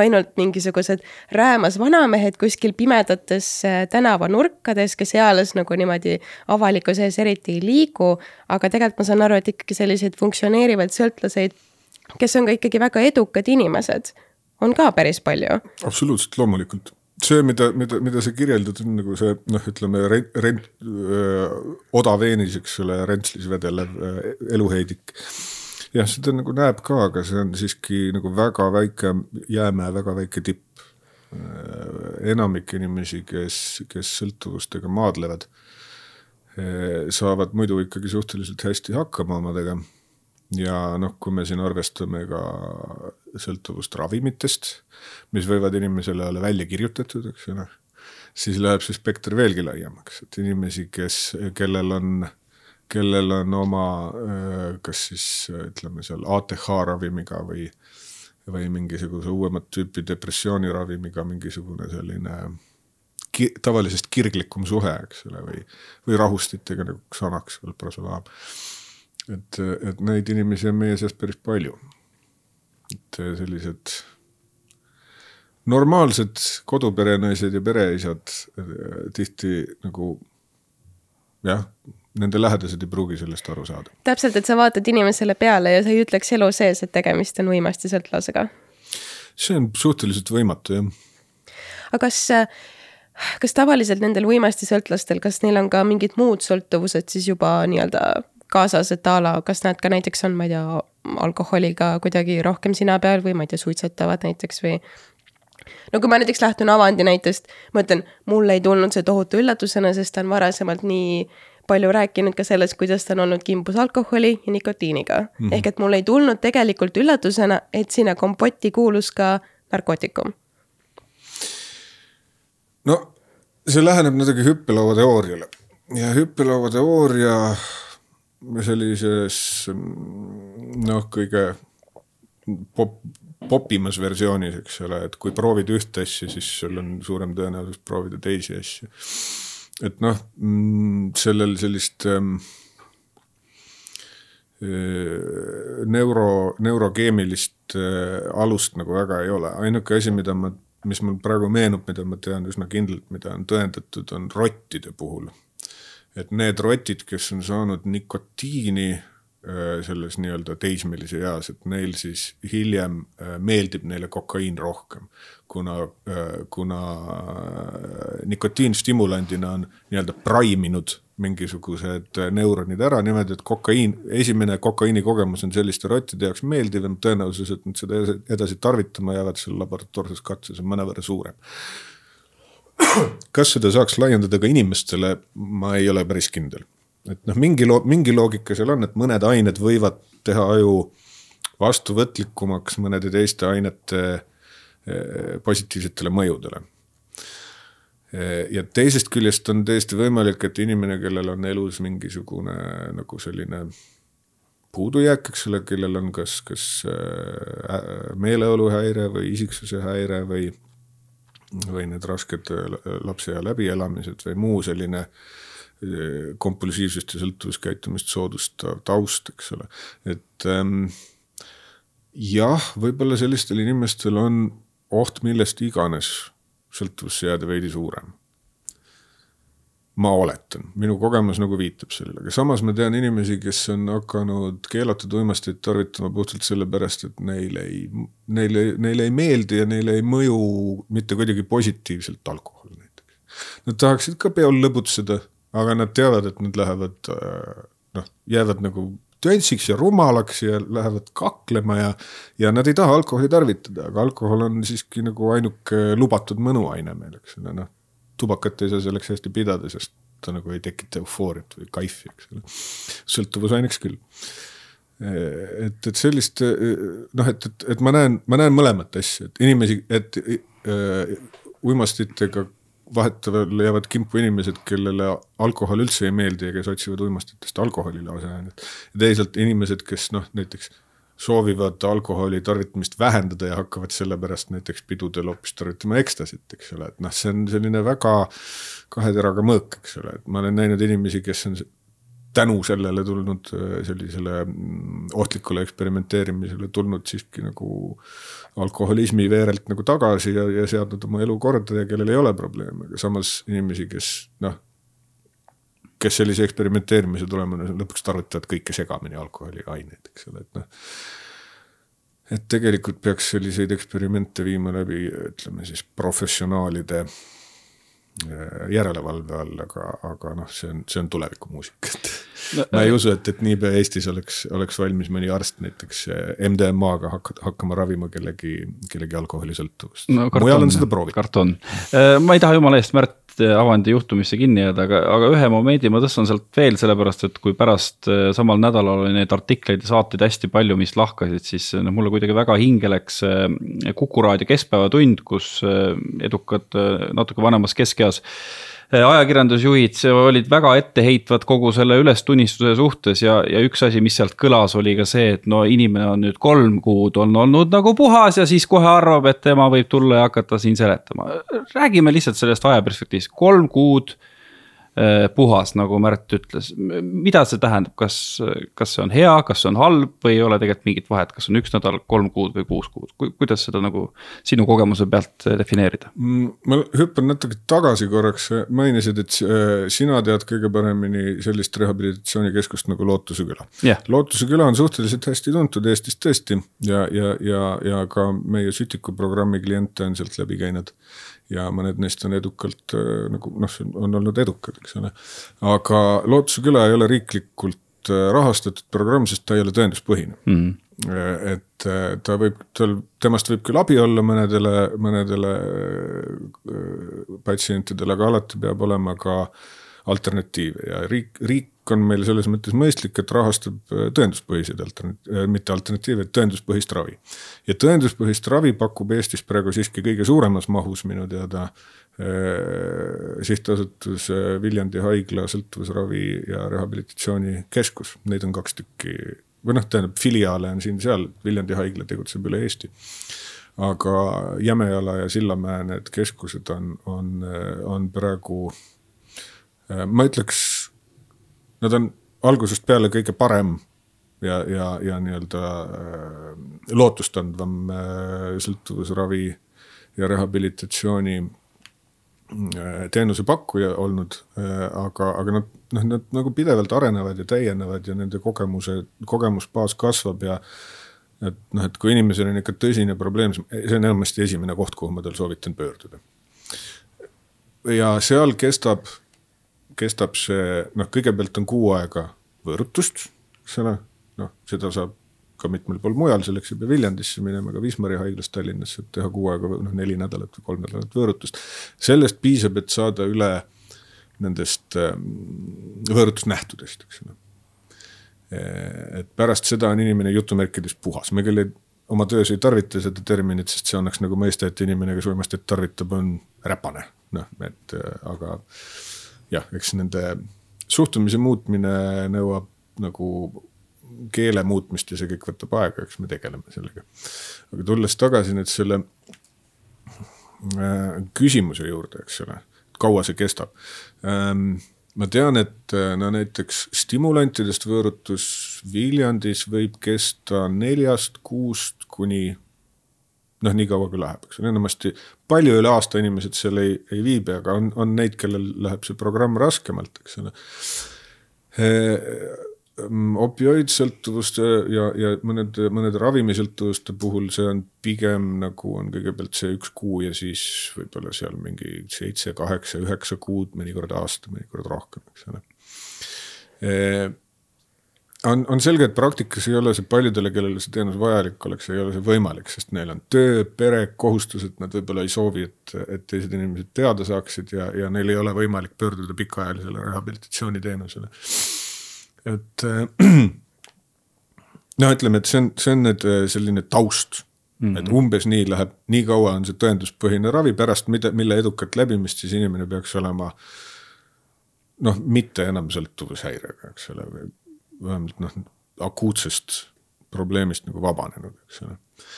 ainult mingisugused räämas vanamehed kuskil pimedates äh, tänavanurkades, kes eales nagu niimoodi avalikkuse ees eriti ei liigu. aga tegelikult ma saan aru, et ikkagi selliseid funktsioneerivaid sõltlaseid, kes on ka ikkagi väga edukad inimesed, on ka päris palju. absoluutselt, loomulikult see, mida, mida, mida sa kirjeldad, on nagu see noh, ütleme rent, rent, odaveenis, eks ole, rentslis vedelev eluheidik jah, seda nagu näeb ka, aga see on siiski nagu väga väike jäämäe, väga väike tipp. Äh, enamik inimesi, kes, kes sõltuvustega maadlevad, äh, saavad muidu ikkagi suhteliselt hästi hakkama omadega. ja noh, kui me siin arvestame ka sõltuvust ravimitest, mis võivad inimesele olla välja kirjutatud, eks ole, siis läheb see spekter veelgi laiemaks, et inimesi, kes, kellel on äh, kellel on oma kas siis ütleme seal ATH ravimiga või, või mingisuguse uuemat tüüpi depressiooniravimiga mingisugune selline ki, tavalisest kirglikum suhe, eks ole, või, või rahustitega nagu Xanax või Prosolaam. et, et neid inimesi on meie seas päris palju. et sellised normaalsed koduperenaised ja pereisad tihti nagu jah, nende lähedased ei pruugi sellest aru saada. täpselt, et sa vaatad inimesele peale ja sa ei ütleks elu sees, et tegemist on uimastisõltlasega. see on suhteliselt võimatu, jah. aga kas, kas tavaliselt nendel uimastisõltlastel, kas neil on ka mingid muud sõltuvused siis juba nii-öelda kaasas, et a la, kas nad ka näiteks on, ma ei tea, alkoholiga kuidagi rohkem sina peal või ma ei tea, suitsetavad näiteks või no kui ma näiteks lähtun Avandi näitest, ma ütlen, mulle ei tulnud see tohutu üllatusena, sest ta on varasemalt nii palju rääkinud ka sellest, kuidas ta on olnud kimbus alkoholi ja nikotiiniga mm. -hmm. ehk et mul ei tulnud tegelikult üllatusena, et sinna kompotti kuulus ka narkootikum. no see läheneb natuke hüppelauateooriale ja hüppelauateooria sellises noh, kõige pop, popimas versioonis, eks ole, et kui proovid ühte asja, siis sul on suurem tõenäosus proovida teisi asju. Et noh, mm, sellel sellist ähm, äh, neuro, neurokeemilist äh, alust nagu väga ei ole, ainuke asi, mida ma, mis mul praegu meenub, mida ma tean üsna kindlalt, mida on tõendatud, on rottide puhul. et need rotid, kes on saanud nikotiini Äh, selles nii-öelda teismelise eas, et neil siis hiljem äh, meeldib neile kokaiin rohkem. Kuna, äh, kuna nikotiin stimulandina on nii-öelda praiminud mingisugused neuronid ära niimoodi, et kokaiin, esimene kokaiini kogemus on selliste rottide jaoks meeldiv ja tõenäosus, et nad seda edasi tarvitama jäävad seal laboratoorses katses on mõnevõrra suurem. Kas seda saaks laiendada ka inimestele, ma ei ole päris kindel. Et noh, mingi mingi loogika seal on, et mõned ained võivad teha aju vastuvõtlikumaks mõnede teiste ainete positiivsetele mõjudele. Eh, ja teisest küljest on täiesti võimalik, et inimene, kellel on elus mingisugune nagu selline puudujääk, eks ole, kellel on kas, kas äh, meeleoluhäire või isiksuse häire või, või need rasked lapseea läbielamised või muu selline kompulsiivsust ja sõltuvuskäitumist soodustav taust, eks ole, et ähm, jah, võib-olla sellistel inimestel on oht millest iganes sõltuvusse jääda veidi suurem. ma oletan, minu kogemus nagu viitab sellele, aga samas ma tean inimesi, kes on hakanud keelatud uimasteid tarvitama puhtalt sellepärast, et neile ei, neile, neile ei meeldi ja neile ei mõju mitte kuidagi positiivselt alkohol näiteks. Nad tahaksid ka peol lõbutseda aga nad teavad, et nad lähevad äh, noh, jäävad nagu töntsiks ja rumalaks ja lähevad kaklema ja, ja nad ei taha alkoholi tarvitada, aga alkohol on siiski nagu ainuke lubatud mõnuaine meil, eks ole, noh. tubakat ei saa selleks hästi pidada, sest ta nagu ei tekita eufooriat või kaifi, eks ole. sõltuvusaineks küll. et, et sellist noh, et, et, et ma näen, ma näen mõlemat asja, et inimesi, et äh, uimastitega vahetevahel jäävad kimpu inimesed, kellele alkohol üldse ei meeldi ja kes otsivad uimastitest alkoholile aseainet. ja teisalt inimesed, kes noh, näiteks soovivad alkoholi tarvitamist vähendada ja hakkavad sellepärast näiteks pidudel hoopis tarvitama ekstasit, eks ole, et noh, see on selline väga kahe teraga mõõk, eks ole, et ma olen näinud inimesi, kes on tänu sellele tulnud sellisele mm, ohtlikule eksperimenteerimisele tulnud siiski nagu alkoholismi veerelt nagu tagasi ja, ja seadnud oma elu korda ja kellel ei ole probleeme, aga samas inimesi, kes noh, kes sellise eksperimenteerimise tulemuna lõpuks tarvitavad kõike segamini alkoholi ja aineid, eks ole, et noh. et tegelikult peaks selliseid eksperimente viima läbi, ütleme siis professionaalide Äh, järelevalve all, aga, aga noh, see on, see on tulevikumuusika, et no, ma ei usu, et, et niipea Eestis oleks, oleks valmis mõni arst näiteks äh, MDMA-ga hakka, hakkama ravima kellegi, kellegi alkoholisõltuvust no,. mujal on seda proovitud. karton, äh, ma ei taha jumala eest Märt Avandi juhtumisse kinni jääda, aga, aga ühe momendi ma tõstan sealt veel, sellepärast et kui pärast samal nädalal oli neid artikleid ja saateid hästi palju, mis lahkasid, siis noh, mulle kuidagi väga hinge läks Kuku raadio Keskpäevatund, kus edukad natuke vanemas keskeas ajakirjandusjuhid olid väga etteheitvad kogu selle ülestunnistuse suhtes ja, ja üks asi, mis sealt kõlas, oli ka see, et no inimene on nüüd kolm kuud on olnud nagu puhas ja siis kohe arvab, et tema võib tulla ja hakata siin seletama. räägime lihtsalt sellest ajaperspektiivist, kolm kuud Äh, puhas, nagu Märt ütles, mida see tähendab, kas, kas see on hea, kas see on halb või ei ole tegelikult mingit vahet, kas on üks nädal, kolm kuud või kuus kuud, kuidas seda nagu sinu kogemuse pealt defineerida? Mm, ma hüppan natuke tagasi korraks, mainisid, et äh, sina tead kõige paremini sellist rehabilitatsioonikeskust nagu Lootuse küla. Yeah.. Lootuse küla on suhteliselt hästi tuntud Eestis tõesti ja, ja, ja, ja ka meie sütikuprogrammi kliente on sealt läbi käinud ja mõned neist on edukalt äh, nagu noh, on olnud edukad, eks ole. aga Lootuse küla ei ole riiklikult äh, rahastatud programm, sest ta ei ole tõenduspõhine mm. -hmm et ta võib, tal, temast võib küll abi olla mõnedele, mõnedele patsientidele, aga alati peab olema ka alternatiive ja riik, riik on meil selles mõttes mõistlik, et rahastab äh, tõenduspõhiseid alternat-, äh, mitte alternatiive, tõenduspõhist ravi. ja tõenduspõhist ravi pakub Eestis praegu siiski kõige suuremas mahus minu teada äh, sihtasutus Viljandi haigla sõltuvusravi ja rehabilitatsioonikeskus, neid on kaks tükki või noh, tähendab filiaale on siin-seal, Viljandi haigla tegutseb üle Eesti. aga Jämejala ja Sillamäe need keskused on, on, on praegu ma ütleks nad on algusest peale kõige parem ja, ja, ja nii-öelda äh, lootustandvam äh, sõltuvusravi ja rehabilitatsiooni äh, teenusepakkuja olnud, aga, aga nad noh, nad nagu pidevalt arenevad ja täienevad ja nende kogemuse, kogemusbaas kasvab ja et noh, et kui inimesel on ikka tõsine probleem, see on enamasti esimene koht, kuhu ma tal soovitan pöörduda. ja seal kestab kestab see, noh, kõigepealt on kuu aega võõrutust, eks ole, noh, seda saab ka mitmel pool mujal, selleks ei pea Viljandisse minema, ka Wismari haiglast Tallinnasse, et teha kuu aega, noh neli nädalat või kolm nädalat võõrutust. sellest piisab, et saada üle nendest ähm, võõrutusnähtudest, eks ole. et pärast seda on inimene jutumärkides puhas, me küll ei, oma töös ei tarvita seda terminit, sest see annaks nagu mõista, et inimene, kes uimastit tarvitab, on räpane, noh, et aga jah, eks nende suhtumise muutmine nõuab nagu keele muutmist ja see kõik võtab aega, eks me tegeleme sellega. aga tulles tagasi nüüd selle äh, küsimuse juurde, eks ole, kaua see kestab ähm,. ma tean, et äh, no näiteks stimulantidest võõrutus Viljandis võib kesta neljast kuust kuni noh, nii kaua kui läheb, eks ole, enamasti palju üle aasta inimesed seal ei, ei viibi, aga on, on neid, kellel läheb see programm raskemalt, eks ole. Opioidsõltuvuste ja, ja mõned, mõnede ravimissõltuvuste puhul see on pigem nagu on kõigepealt see üks kuu ja siis võib-olla seal mingi seitse, kaheksa, üheksa kuud, mõnikord aasta, mõnikord rohkem, eks ole on, on selge, et praktikas ei ole see paljudele, kellele see teenus vajalik oleks, ei ole see võimalik, sest neil on töö, pere, kohustused, nad võib-olla ei soovi, et, et teised inimesed teada saaksid ja, ja neil ei ole võimalik pöörduda pikaajalisele rehabilitatsiooniteenusele. et noh, ütleme, et see on, see on nüüd äh, selline taust Mm -hmm. et umbes nii läheb, nii kaua on see tõenduspõhine ravi, pärast mida, mille edukat läbimist siis inimene peaks olema noh, mitte enam sõltuvushäirega, eks ole, või vähemalt noh, akuutsest probleemist nagu vabanenud, eks ole.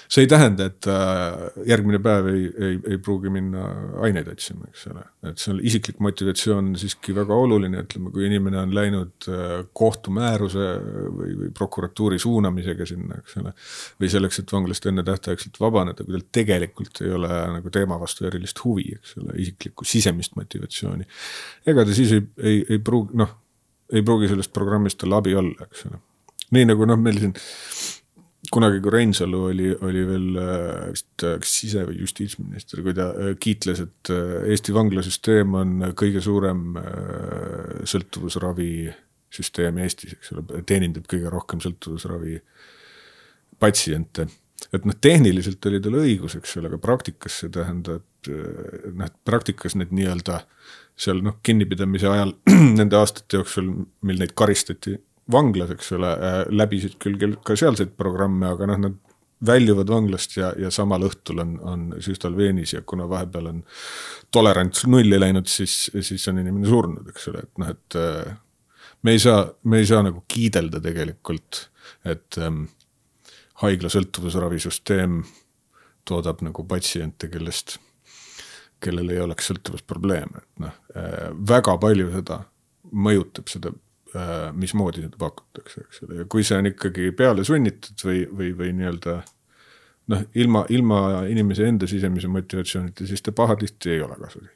see ei tähenda, et äh, järgmine päev ei, ei, ei pruugi minna aineid otsima, eks ole. et seal isiklik motivatsioon on siiski väga oluline, ütleme, kui inimene on läinud äh, kohtumääruse või, või prokuratuuri suunamisega sinna, eks ole. või selleks, et vanglast ennetähtaegselt vabaneda, kui tal tegelikult ei ole nagu teema vastu erilist huvi, eks ole, isiklikku sisemist motivatsiooni. ega ta siis ei, ei, ei pruugi, noh ei pruugi sellest programmist tal abi olla, eks ole. nii nagu noh, meil siin kunagi, kui Reinsalu oli, oli veel äh, vist äh, kas sise- või justiitsminister, kui ta äh, kiitles, et Eesti vanglasüsteem on kõige suurem sõltuvusravi süsteem Eestis, eks ole, teenindab kõige rohkem sõltuvusravi patsiente. et noh, tehniliselt oli tal õigus, eks ole, aga praktikas see tähendab noh, praktikas need nii-öelda seal noh, kinnipidamise ajal nende aastate jooksul, mil neid karistati vanglas, eks ole, äh, läbisid küll ka sealseid programme, aga noh, nad väljuvad vanglast ja, ja samal õhtul on, on süstal veenis ja kuna vahepeal on tolerants nulli läinud, siis, siis on inimene surnud, eks ole, et noh, et äh, me ei saa, me ei saa nagu kiidelda tegelikult, et ähm, haigla sõltuvusravisüsteem toodab nagu patsiente, kellest kellel ei oleks sõltuvusprobleeme, et noh, väga palju seda mõjutab seda, mismoodi seda pakutakse, eks ole, ja kui see on ikkagi peale sunnitud või, või, või nii-öelda noh, ilma, ilma inimese enda sisemise motivatsioonita, siis ta pahatihti ei ole kasulik.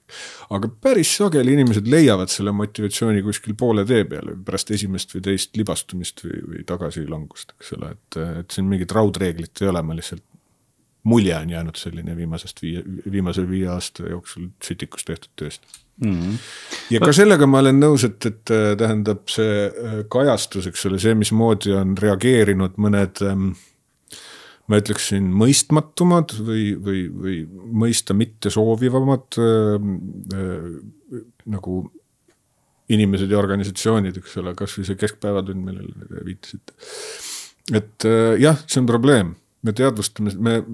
aga päris sageli inimesed leiavad selle motivatsiooni kuskil poole tee peal pärast esimest või teist libastumist või, või tagasilangust, eks ole, et, et siin mingit raudreeglit ei ole, ma lihtsalt mulje on jäänud selline viimasest viie, viimase viie aasta jooksul Citicus tehtud tööst mm. -hmm. ja ka sellega ma olen nõus, et, et tähendab see kajastus, eks ole, see, mismoodi on reageerinud mõned ähm, ma ütleksin, mõistmatumad või, või, või mõista mitte soovivamad äh, äh, nagu inimesed ja organisatsioonid, eks ole, kasvõi see keskpäevatund, millele te viitasite. et äh, jah, see on probleem, me teadvustame, me äh,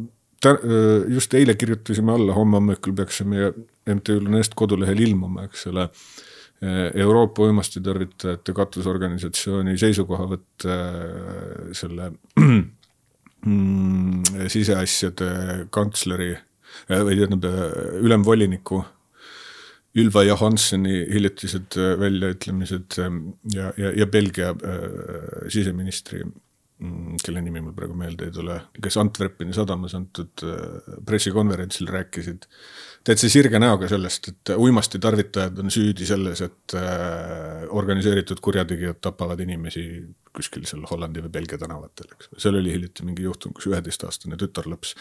just eile kirjutasime alla, homme hommikul peaks see meie MTÜ Lunest kodulehel ilmuma, eks ole. Äh, Euroopa uimastitarvitajate katusorganisatsiooni seisukohavõtt äh, selle mm, siseasjade kantsleri äh, või tähendab äh, ülemvoliniku Ylva Johansoni hiljutised äh, väljaütlemised ja, ja, ja Belgia äh, siseministri, kelle nimi mul praegu meelde ei tule, kes Antwerpeni sadamas antud äh, pressikonverentsil rääkisid täitsa sirge näoga sellest, et uimasti tarvitajad on süüdi selles, et äh, organiseeritud kurjategijad tapavad inimesi kuskil seal Hollandi või Belgia tänavatel, eks. seal oli hiljuti mingi juhtum, kus üheteistaastane tütarlaps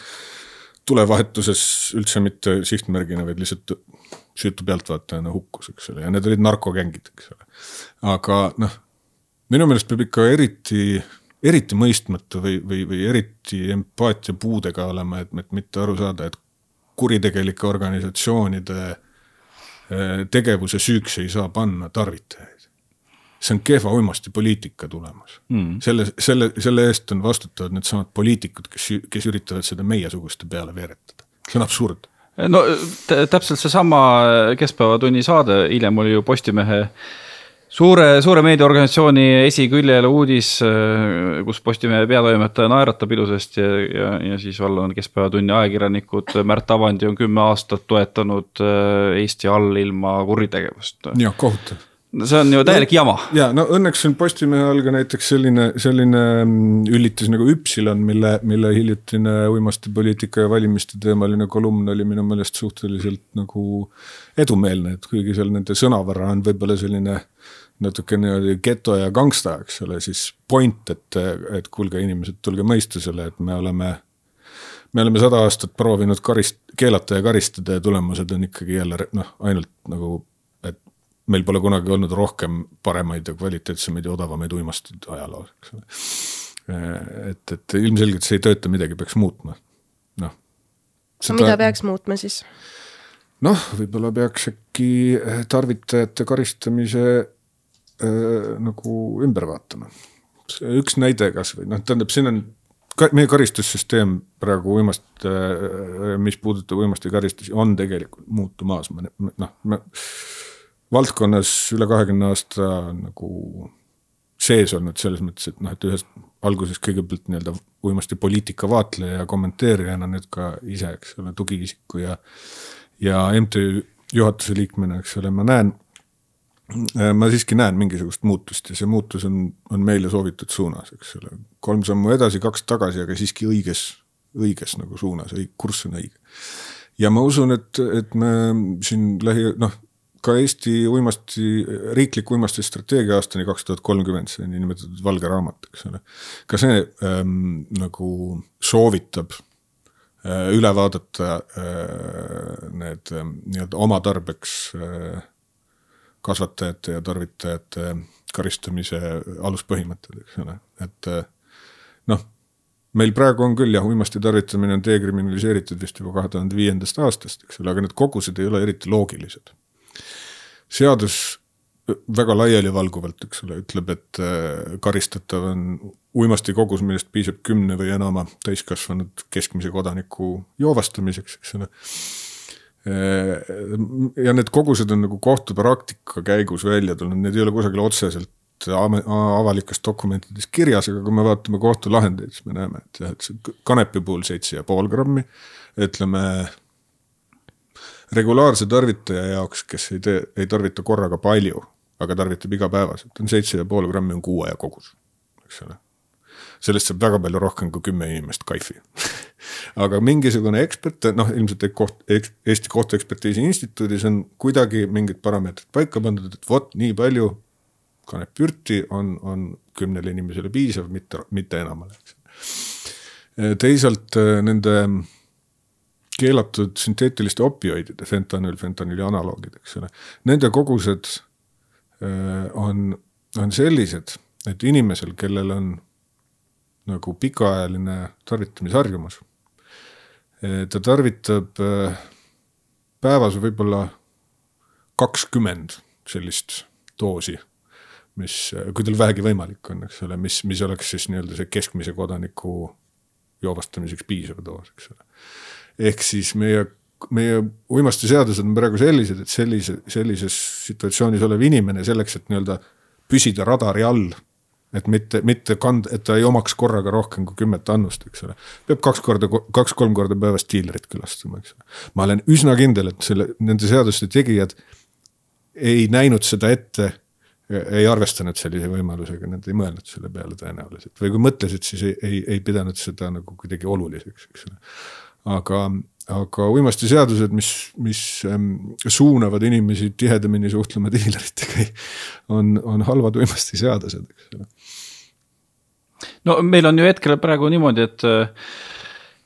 tulevahetuses üldse mitte sihtmärgina, vaid lihtsalt süütu pealtvaatajana hukkus, eks ole, ja need olid narkogängid, eks ole. aga noh, minu meelest peab ikka eriti eriti mõistmatu või, või, või eriti empaatia puudega olema, et, et mitte aru saada, et kuritegelike organisatsioonide eh, tegevuse süüks ei saa panna tarvitajaid. see on kehva uimastipoliitika tulemus. Mm.. selle, selle, selle eest on vastutavad needsamad poliitikud, kes, kes üritavad seda meiesuguste peale veeretada, see on absurd. No täpselt seesama Keskpäevatunni saade, hiljem oli ju Postimehe äh, suure, suure meediaorganisatsiooni esiküljel uudis, äh, kus Postimehe peatoimetaja naeratab ilusasti ja, ja, ja siis all on Keskpäevatunni ajakirjanikud, Märt Avandi on kümme aastat toetanud äh, Eesti all ilma kuritegevust. jah, kohutav see on ju täielik no, jama. ja no õnneks on Postimehe all ka näiteks selline, selline mm, ülitus nagu Üpsilon, mille, mille hiljutine uimastipoliitika ja valimiste teemaline kolumn oli minu meelest suhteliselt nagu edumeelne, et kuigi seal nende sõnavara on võib-olla selline natuke niimoodi geto ja gangsta, eks ole, siis point, et, et kuulge, inimesed, tulge mõistusele, et me oleme, me oleme sada aastat proovinud karist-, keelata ja karistada ja tulemused on ikkagi jälle noh, ainult nagu, et meil pole kunagi olnud rohkem paremaid ja kvaliteetsemaid ja odavamaid uimasteid ajaloos, eks ole. et, et ilmselgelt see ei tööta, midagi peaks muutma, noh. no mida peaks muutma siis? noh, võib-olla peaks äkki tarvitajate karistamise äh, nagu ümber vaatama. üks näide kasvõi noh, tähendab, siin on ka meie karistussüsteem praegu uimast, mis puudutab uimasti karistusi, on tegelikult muutumas, noh, me valdkonnas üle kahekümne aasta nagu sees olnud selles mõttes, et noh, et ühest alguses kõigepealt nii-öelda uimasti poliitika vaatleja ja kommenteerijana nüüd ka ise, eks ole, tugiisiku ja ja MTÜ juhatuse liikmena, eks ole, ma näen Äh, ma siiski näen mingisugust muutust ja see muutus on, on meile soovitud suunas, eks ole. kolm sammu edasi, kaks tagasi, aga siiski õiges, õiges nagu suunas, kurss on õige. ja ma usun, et, et me siin lähi, noh, ka Eesti uimasti, riiklik uimastistrateegia aastani kaks tuhat kolmkümmend, see niinimetatud valge raamat, eks ole. ka see ähm, nagu soovitab äh, üle vaadata äh, need äh, nii-öelda oma tarbeks äh, kasvatajate ja tarvitajate karistamise aluspõhimõtted, eks ole, et noh, meil praegu on küll jah, uimasti tarvitamine on dekriminaliseeritud vist juba kahe tuhande viiendast aastast, eks ole, aga need kogused ei ole eriti loogilised. seadus väga laialivalguvalt, eks ole, ütleb, et karistatav on uimasti kogus, millest piisab kümne või enama täiskasvanud keskmise kodaniku joovastamiseks, eks ole ja need kogused on nagu kohtupraktika käigus välja tulnud, need ei ole kusagil otseselt avalikes dokumentides kirjas, aga kui me vaatame kohtulahendeid, siis me näeme, et jah, et kanepi puhul seitse ja pool grammi, ütleme regulaarse tarvitaja jaoks, kes ei tee, ei tarvita korraga palju, aga tarvitab igapäevaselt, on seitse ja pool grammi on kuuaja kogus, eks ole. Sellest saab väga palju rohkem kui kümme inimest kaifi aga mingisugune ekspert, noh ilmselt koht, Eesti Kohtuekspertiisi Instituudis on kuidagi mingid parameetrid paika pandud, et vot nii palju kanepürti on, on kümnele inimesele piisav, mitte, mitte enamale, eks. teisalt nende keelatud sünteetiliste opioidide, fentanüül, fentanüüli analoogid, eks ole, nende kogused on, on sellised, et inimesel, kellel on nagu pikaajaline tarvitamisharjumus ta tarvitab äh, päevas võib-olla kakskümmend sellist doosi, mis, kui tal vähegi võimalik on, eks ole, mis, mis oleks siis nii-öelda see keskmise kodaniku joovastamiseks piisav doos, eks ole. ehk siis meie, meie uimastiseadused on praegu sellised, et sellise, sellises situatsioonis olev inimene selleks, et nii-öelda püsida radari all et mitte, mitte kand-, et ta ei omaks korraga rohkem kui kümmet annust, eks ole. peab kaks korda, kaks-kolm korda päevas diilerit külastama, eks ole. ma olen üsna kindel, et selle, nende seaduste tegijad ei näinud seda ette, ei arvestanud sellise võimalusega, nad ei mõelnud selle peale tõenäoliselt või kui mõtlesid, siis ei, ei, ei pidanud seda nagu kuidagi oluliseks, eks ole. aga aga uimastiseadused, mis, mis ähm, suunavad inimesi tihedamini suhtlema diileritega, on, on halvad uimastiseadused, eks ole. no meil on ju hetkel praegu niimoodi, et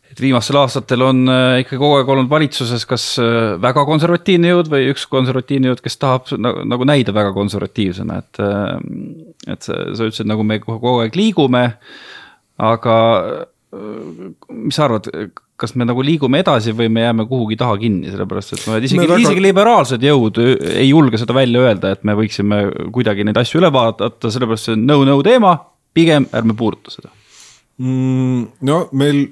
et viimastel aastatel on äh, ikka kogu aeg olnud valitsuses kas äh, väga konservatiivne jõud või üks konservatiivne jõud, kes tahab nagu, nagu näida väga konservatiivsena, et. Äh, et sa, sa ütlesid, nagu me kogu aeg liigume, aga mis sa arvad, kas me nagu liigume edasi või me jääme kuhugi taha kinni, sellepärast et noh, et isegi, väga... isegi liberaalsed jõud ei julge seda välja öelda, et me võiksime kuidagi neid asju üle vaadata, sellepärast see on no-no teema, pigem ärme puuduta seda mm,. no meil,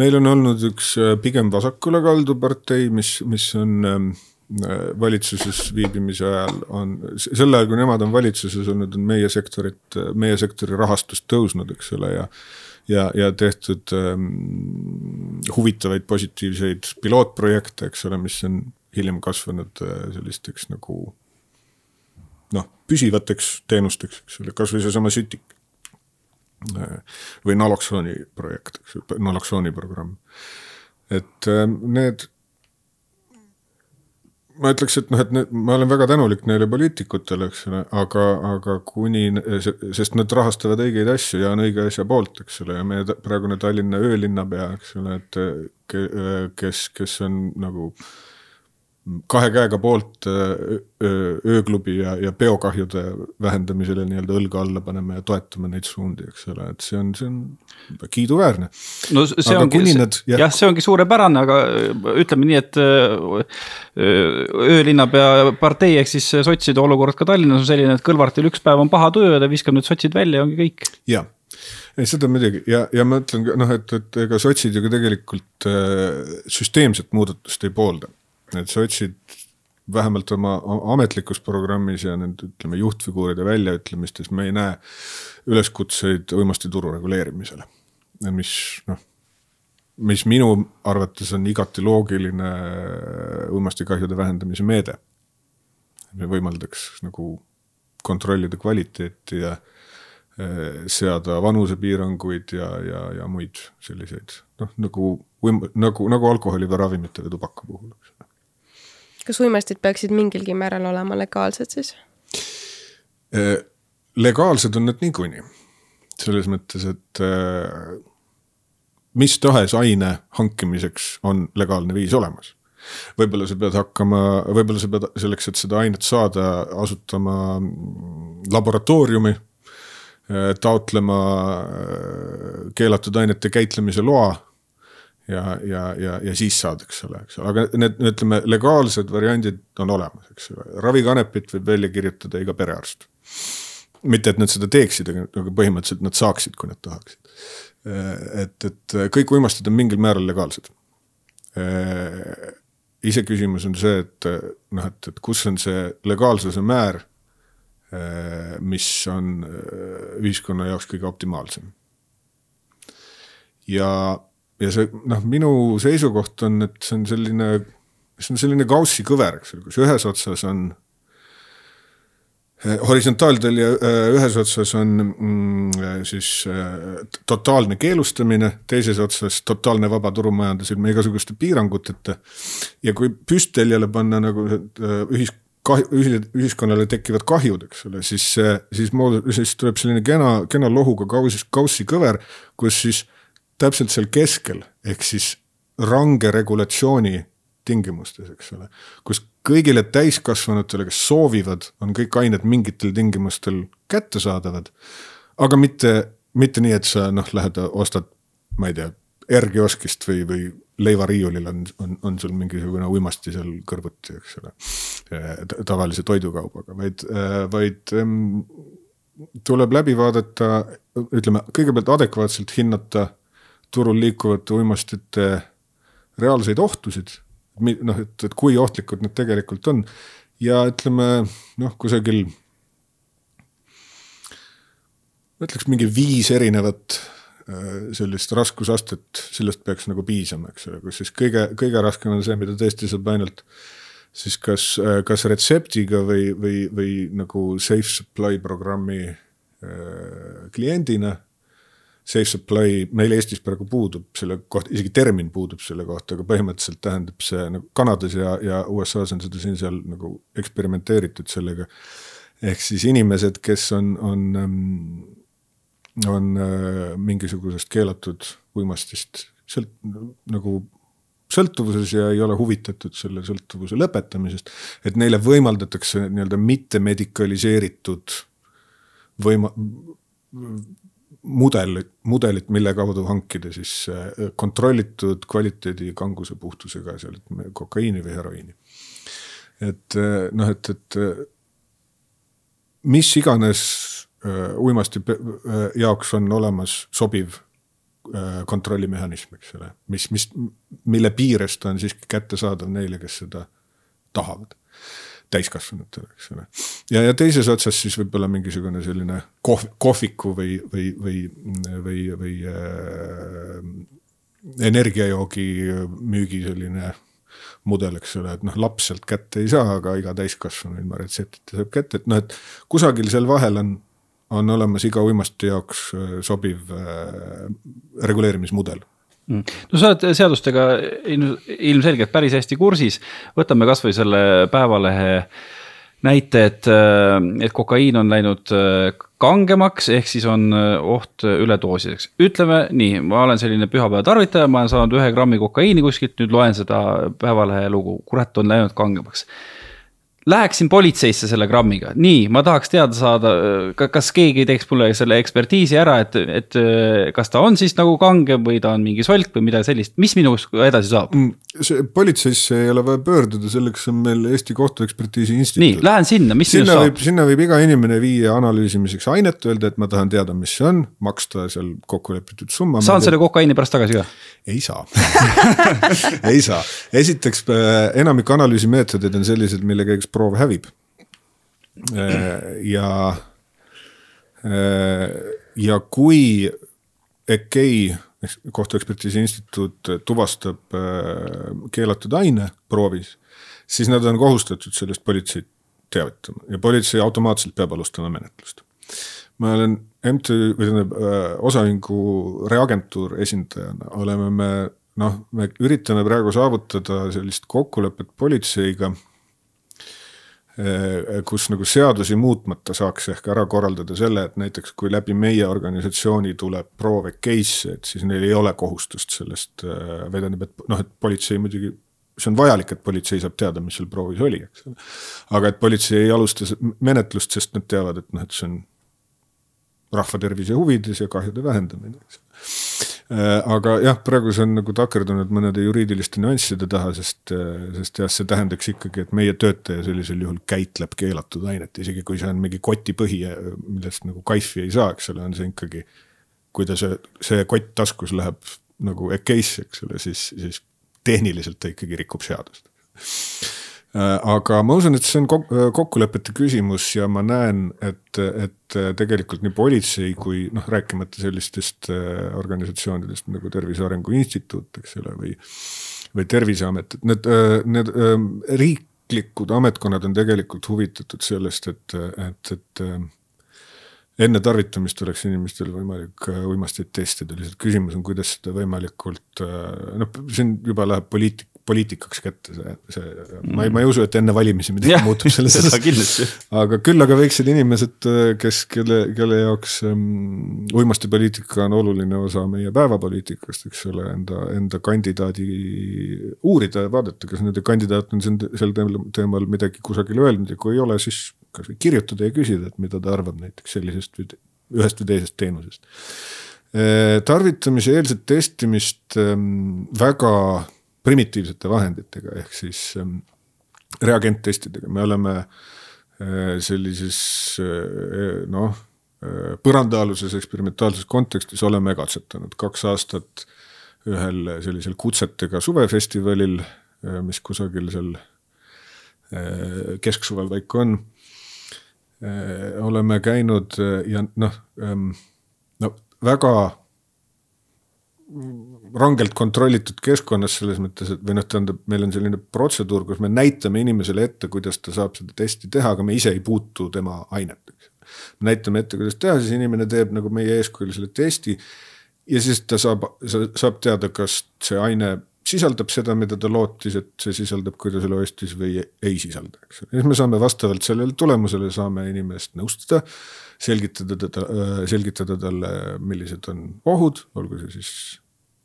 meil on olnud üks äh, pigem vasakule kaldu partei, mis, mis on äh, valitsuses viibimise ajal on, sel ajal, kui nemad on valitsuses olnud, on meie sektorit, meie sektori rahastus tõusnud, eks ole, ja ja, ja tehtud ähm, huvitavaid positiivseid pilootprojekte, eks ole, mis on hiljem kasvanud äh, sellisteks nagu noh, püsivateks teenusteks, eks ole, kasvõi seesama sütik. Äh, või naloksooni projekt, eks ju, naloksooni programm. et äh, need ma ütleks, et noh, et need, ma olen väga tänulik neile poliitikutele, eks ole, aga, aga kuni, sest nad rahastavad õigeid asju ja on õige asja poolt, eks ole, ja meie praegune Tallinna öölinnapea, eks ole, et kes, kes on nagu kahe käega poolt ööklubi ja, ja peokahjude vähendamisele nii-öelda õlga alla panema ja toetama neid suundi, eks ole, et see on, see on kiiduväärne. no see aga ongi, jah, jah, see ongi suurepärane, aga ütleme nii, et öölinnapea partei ehk siis sotside olukord ka Tallinnas on selline, et Kõlvartil üks päev on paha tuju ja ta viskab need sotsid välja ja ongi kõik. jah ei, seda muidugi ja, ja ma ütlen noh, et, et ega sotsid ju ka tegelikult äh, süsteemset muudatust ei poolda et sotsid vähemalt oma ametlikus programmis ja nende ütleme juhtfiguuride väljaütlemistes me ei näe üleskutseid uimastituru reguleerimisele. mis noh, mis minu arvates on igati loogiline uimastikahjude vähendamise meede. me võimaldaks nagu kontrollida kvaliteeti ja eh, seada vanusepiiranguid ja, ja, ja muid selliseid noh, nagu, nagu, nagu alkoholi või ravimite või tubaka puhul, eks kas uimastid peaksid mingilgi määral olema legaalsed siis? Äh, legaalsed on nad niikuinii, selles mõttes, et äh, mis tahes aine hankimiseks on legaalne viis olemas võib-olla sa pead hakkama, võib-olla sa pead selleks, et seda ainet saada, asutama laboratooriumi, äh, taotlema keelatud ainete käitlemise loa ja, ja, ja, ja siis saad, eks ole, eks ole, aga need, ütleme, legaalsed variandid on olemas, eks ole, ravikanepit võib välja kirjutada iga perearst. mitte, et nad seda teeksid, aga põhimõtteliselt nad saaksid, kui nad tahaksid. et, et kõik uimastid on mingil määral legaalsed. iseküsimus on see, et noh, et, et kus on see legaalsuse määr, mis on ühiskonna jaoks kõige optimaalsem. ja ja see noh, minu seisukoht on, et see on selline, see on selline kaussi kõver, eks ole, kus ühes otsas on Eh, horisontaaltelje eh, ühes otsas on mm, siis eh, totaalne keelustamine, teises otsas totaalne vaba turumajandus ilma igasuguste piiranguteta. ja kui püstteljele panna nagu ühis-, ühiskonnale tekivad kahjud, eks ole, siis, siis moodu-, siis tuleb selline kena, kena lohuga kaussi, kaussi kõver, kus siis täpselt seal keskel, ehk siis range regulatsiooni tingimustes, eks ole. kus kõigile täiskasvanutele, kes soovivad, on kõik ained mingitel tingimustel kättesaadavad. aga mitte, mitte nii, et sa noh, lähed ostad, ma ei tea, R-kioskist või, või leivariiulil on, on, on sul mingisugune uimasti seal kõrvuti, eks ole. tavalise toidukaubaga, vaid, vaid tuleb läbi vaadata, ütleme kõigepealt adekvaatselt hinnata turul liikuvate uimastite reaalseid ohtusid noh, et, et kui ohtlikud need tegelikult on. ja ütleme noh, kusagil. ma ütleks mingi viis erinevat äh, sellist raskusastet, sellest peaks nagu piisama, eks ole, kus siis kõige, kõige raskem on see, mida tõesti saab ainult siis kas, äh, kas retseptiga või, või, või nagu safe supply programmi äh, kliendina safe supply meil Eestis praegu puudub selle kohta, isegi termin puudub selle kohta, aga põhimõtteliselt tähendab see nagu Kanadas ja, ja USA-s on seda siin-seal nagu eksperimenteeritud sellega. ehk siis inimesed, kes on, on, ähm, on äh, mingisugusest keelatud uimastist sõlt-, nagu sõltuvuses ja ei ole huvitatud selle sõltuvuse lõpetamisest. et neile võimaldatakse nii-öelda mittemedikaliseeritud võima-, mudel, mudelit, mille kaudu hankida siis äh, kontrollitud kvaliteedi kanguse puhtusega seal kokaiini või heroiini. et äh, noh, et, et äh, mis iganes uimasti jaoks on olemas sobiv kontrollimehhanism, eks ole, mis, mis, mille piires ta on siiski kättesaadav neile, kes seda tahavad täiskasvanutele, eks ole. ja, ja teises otsas siis võib-olla mingisugune selline kohv, kohviku või, või, või, või, või äh, energiajoogi müügi selline mudel, eks ole, et noh, laps sealt kätte ei saa, aga iga täiskasvanu ilma retseptita saab kätte, et noh, et kusagil seal vahel on, on olemas iga uimaste jaoks äh, sobiv äh, reguleerimismudel. No sa oled seadustega ilmselgelt päris hästi kursis, võtame kasvõi selle Päevalehe näite, et, et kokaiin on läinud äh, kangemaks, ehk siis on äh, oht üledoosiseks. ütleme nii, ma olen selline pühapäeva tarvitaja, ma olen saanud ühe grammi kokaiini kuskilt, nüüd loen seda Päevalehe lugu, kurat, on läinud kangemaks Läheksin politseisse selle grammiga, nii, ma tahaks teada saada, kas keegi teeks mulle selle ekspertiisi ära, et, et kas ta on siis nagu kange või ta on mingi solk või midagi sellist, mis minust edasi saab? See politseisse ei ole vaja pöörduda, selleks on meil Eesti Kohtuekspertiisi Instituut. nii, lähen sinna, mis sinna võib, sinna võib iga inimene viia analüüsimiseks ainet, öelda, et ma tahan teada, mis see on, maksta seal kokkulepitud summa. saan selle kokaiini pärast tagasi ka? ei saa ei saa, esiteks äh, enamik analüüsimeetodeid on sellised, mille käigus proov hävib. Äh, ja, äh, ja kui EKEI kohtuekspertiisi instituut tuvastab äh, keelatud aine proovis, siis nad on kohustatud sellest politseid teavitama ja politsei automaatselt peab alustama menetlust. ma olen MTÜ või tähendab osaühingu Reagentuur esindajana oleme me noh, me üritame praegu saavutada sellist kokkulepet politseiga kus nagu seadusi muutmata saaks ehk ära korraldada selle, et näiteks kui läbi meie organisatsiooni tuleb proove case, et siis neil ei ole kohustust sellest äh, või tähendab, et noh, et politsei muidugi see on vajalik, et politsei saab teada, mis seal proovis oli, eks ole. aga et politsei ei alusta menetlust, sest nad teavad, et noh, et see on rahva tervise huvides ja kahjude vähendamine, eks Äh, aga jah, praegu see on nagu takerdunud mõnede juriidiliste nüansside taha, sest, äh, sest jah, see tähendaks ikkagi, et meie töötaja sellisel juhul käitleb keelatud ainet, isegi kui see on mingi kotipõhi, millest nagu kaifi ei saa, eks ole, on see ikkagi. kui ta see, see kott taskus läheb nagu case, eks ole, siis, siis tehniliselt ta ikkagi rikub seadust aga ma usun, et see on kok kokkulepete küsimus ja ma näen, et, et tegelikult nii politsei kui noh, rääkimata sellistest organisatsioonidest nagu Tervise Arengu Instituut, eks ole, või või Terviseamet, et need, need riiklikud ametkonnad on tegelikult huvitatud sellest, et, et, et enne tarvitamist oleks inimestel võimalik uimasteid testida, lihtsalt küsimus on, kuidas seda võimalikult noh, siin juba läheb poliitik, poliitikaks kätte see, see mm., ma ei, ma ei usu, et enne valimisi midagi muutub selles osas. aga küll aga võiksid inimesed, kes, kelle, kelle jaoks um, uimastipoliitika on oluline osa meie päevapoliitikast, eks ole, enda, enda kandidaadi uurida ja vaadata, kas nende kandidaat on sel teemal midagi kusagil öelnud ja kui ei ole, siis kasvõi kirjutada ja küsida, et mida ta arvab näiteks sellisest või ühest või teisest teenusest tarvitamise eelset testimist ähm, väga primitiivsete vahenditega, ehk siis ähm, reagenttestidega, me oleme äh, sellises äh, noh, äh, põrandaaluses eksperimentaalses kontekstis oleme katsetanud kaks aastat ühel sellisel kutsetega suvefestivalil, mis kusagil seal kesksuvel paika on. oleme käinud ja noh, ähm, no väga rangelt kontrollitud keskkonnas selles mõttes, et või noh, tähendab, meil on selline protseduur, kus me näitame inimesele ette, kuidas ta saab seda testi teha, aga me ise ei puutu tema ainet, näitame ette, kuidas teha, siis inimene teeb nagu meie eeskujul selle testi. ja siis ta saab, saab teada, kas see aine sisaldab seda, mida ta lootis, et see sisaldab, kui ta selle ostis või ei sisalda, eks. ja siis me saame vastavalt sellele tulemusele saame inimest nõustada selgitada teda, selgitada talle, millised on ohud, olgu see siis,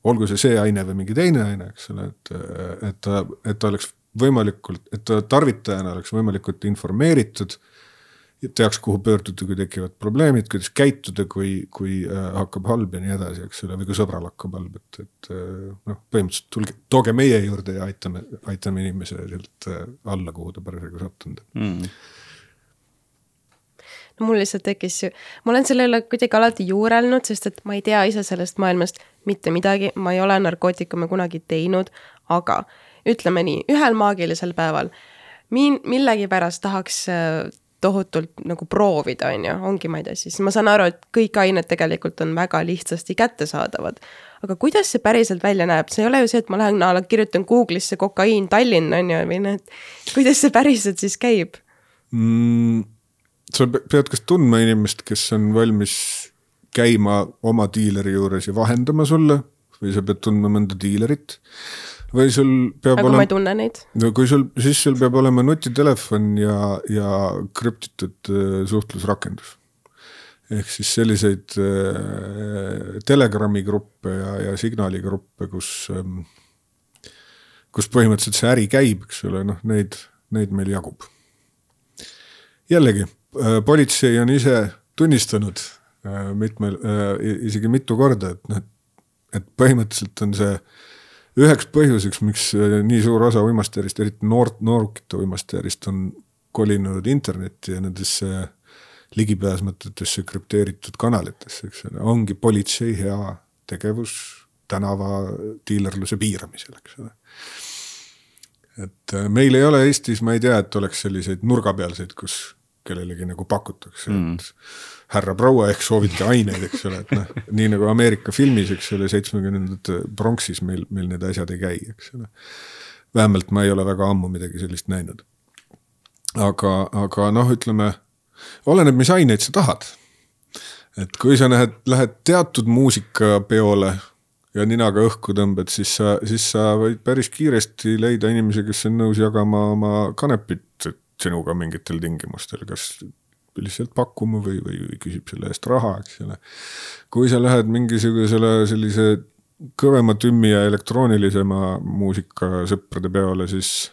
olgu see see aine või mingi teine aine, eks ole, et, et ta, et ta oleks võimalikult, et ta tarvitajana oleks võimalikult informeeritud teaks, kuhu pöörduda, kui tekivad probleemid, kuidas käituda, kui, kui äh, hakkab halb ja nii edasi, eks ole, või kui sõbral hakkab halb, et, et äh, noh, põhimõtteliselt tulge, tooge meie juurde ja aitame, aitame inimese sealt äh, alla, kuhu ta parasjagu sattunud mm. no mul lihtsalt tekkis ma olen selle üle kuidagi alati juurelnud, sest et ma ei tea ise sellest maailmast mitte midagi, ma ei ole narkootikume kunagi teinud, aga ütleme nii, ühel maagilisel päeval min-, millegipärast tahaks äh, tohutult nagu proovida, on ju, ongi, ma ei tea, siis ma saan aru, et kõik ained tegelikult on väga lihtsasti kättesaadavad. aga kuidas see päriselt välja näeb, see ei ole ju see, et ma lähen kirjutan Google'isse kokaiin Tallinn, on ju, või noh, et kuidas see päriselt siis käib mm,? Sa pead kas tundma inimest, kes on valmis käima oma diileri juures ja vahendama sulle või sa pead tundma mõnda diilerit. või sul peab aga olema. ma ei tunne neid. no kui sul, siis sul peab olema nutitelefon ja, ja krüptitud äh, suhtlusrakendus. ehk siis selliseid äh, Telegrami gruppe ja, ja Signali gruppe, kus ähm,, kus põhimõtteliselt see äri käib, eks ole, noh, neid, neid meil jagub. jällegi politsei on ise tunnistanud äh, mitmel, äh, isegi mitu korda, et noh, et põhimõtteliselt on see üheks põhjuseks, miks nii suur osa uimastijärist, eriti noort, noorukite uimastijärist on kolinud internetti ja nendesse ligipääsmatutesse krüpteeritud kanalitesse, eks ole, ongi politsei hea tegevus tänavadiilerluse piiramisel, eks ole. et meil ei ole Eestis, ma ei tea, et oleks selliseid nurgapealseid, kus kellelegi nagu pakutakse mm., et härra-proua ehk soovite aineid, eks ole, et noh, nii nagu Ameerika filmis, eks ole, seitsmekümnendate pronksis meil, meil need asjad ei käi, eks ole. vähemalt ma ei ole väga ammu midagi sellist näinud. aga, aga noh, ütleme, oleneb, mis aineid sa tahad. et kui sa lähed, lähed teatud muusikapeole ja ninaga õhku tõmbad, siis sa, siis sa võid päris kiiresti leida inimesi, kes on nõus jagama oma kanepit sinuga mingitel tingimustel, kas lihtsalt pakkuma või, või, küsib selle eest raha, eks ole. kui sa lähed mingisugusele sellise kõvema tümmi ja elektroonilisema muusika sõprade peole, siis,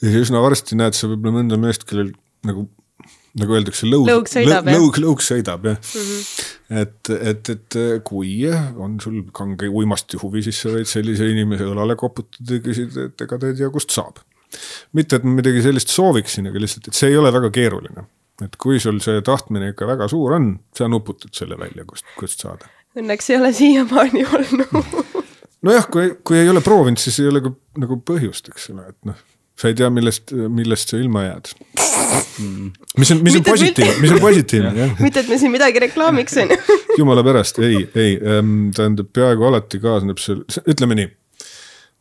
siis üsna varsti näed sa võib-olla mõnda meest, kellel nagu nagu öeldakse, lõug, lõug sõidab, lõug, lõug, lõug sõidab jah mm. -hmm. et, et, et kui on sul kange uimasti huvi, siis sa võid sellise inimese õlale koputada ja küsida, et ega ta ei tea, kust saab mitte, et ma midagi sellist sooviksin, aga lihtsalt, et see ei ole väga keeruline. et kui sul see tahtmine ikka väga suur on, sa nuputad selle välja, kust, kust saada. Õnneks ei ole siiamaani olnud nojah, kui, kui ei ole proovinud, siis ei ole ka nagu põhjust, eks ole, et noh sa ei tea, millest, millest sa ilma jääd mis on, mis on positiivne, mis on positiivne jah. mitte, et me siin midagi reklaamiks on ju. jumala pärast, ei, ei ähm,, tähendab peaaegu alati kaasneb see, ütleme nii.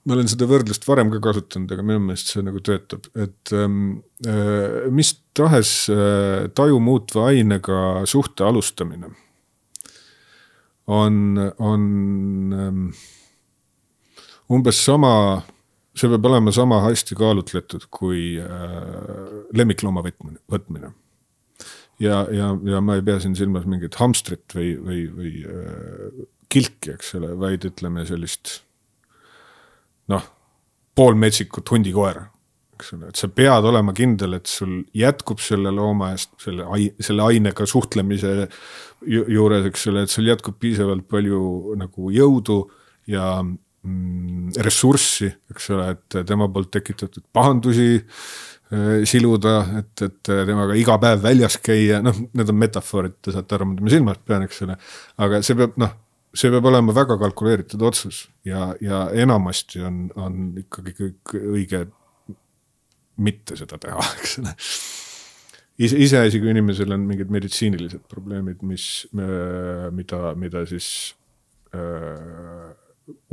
Ma olen seda võrdlust varem ka kasutanud, aga minu meelest see nagu töötab, et ähm, äh, mis tahes äh, taju muutva ainega suhte alustamine on, on ähm, umbes sama see peab olema sama hästi kaalutletud kui äh, lemmiklooma võtmine, võtmine. ja, ja, ja ma ei pea siin silmas mingit hamstrit või, või, või äh, kilki, eks ole, vaid ütleme sellist noh, poolmetsikut hundikoera, eks ole, et sa pead olema kindel, et sul jätkub selle looma eest, selle, selle ainega suhtlemise juures, eks ole, et sul jätkub piisavalt palju nagu jõudu ja Mm, ressurssi, eks ole, et tema poolt tekitatud pahandusi äh, siluda, et, et temaga iga päev väljas käia, noh, need on metafoorid, te saate aru, mida ma silmas pean, eks ole. aga see peab noh, see peab olema väga kalkuleeritud otsus ja, ja enamasti on, on ikkagi kõik õige mitte seda teha, eks ole. Ise, iseasi, kui inimesel on mingid meditsiinilised probleemid, mis, mida, mida siis äh,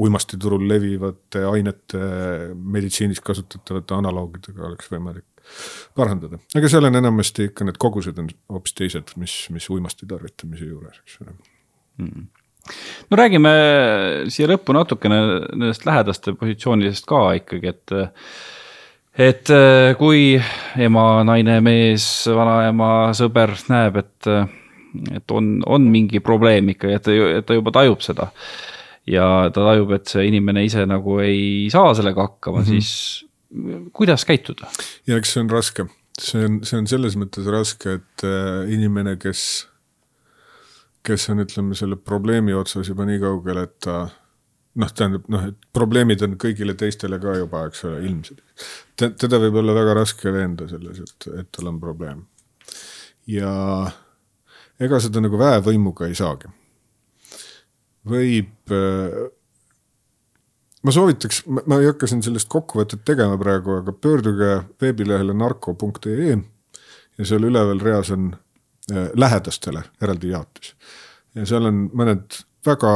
uimastiturul levivate ainete meditsiinis kasutatavate analoogidega oleks võimalik parandada, aga seal on enamasti ikka need kogused on hoopis teised, mis, mis uimasti tarvitamise juures, eks ole. Mm. No räägime siia lõppu natukene nendest lähedaste positsioonidest ka ikkagi, et et kui ema, naine, mees, vanaema, sõber näeb, et, et on, on mingi probleem ikkagi, et ta, et ta juba tajub seda ja ta tajub, et see inimene ise nagu ei saa sellega hakkama mm, -hmm. siis kuidas käituda? ja eks see on raske, see on, see on selles mõttes raske, et äh, inimene, kes, kes on, ütleme selle probleemi otsas juba nii kaugel, et ta noh, tähendab noh, et probleemid on kõigile teistele ka juba, eks ole, ilmsed. teda võib olla väga raske veenda selles, et, et tal on probleem. ja ega seda nagu väevõimuga ei saagi võib äh, ma soovitaks, ma ei hakka siin sellest kokkuvõtet tegema praegu, aga pöörduge veebilehele narko.ee ja seal üleval reas on lähedastele eraldi jaotus. ja seal on mõned väga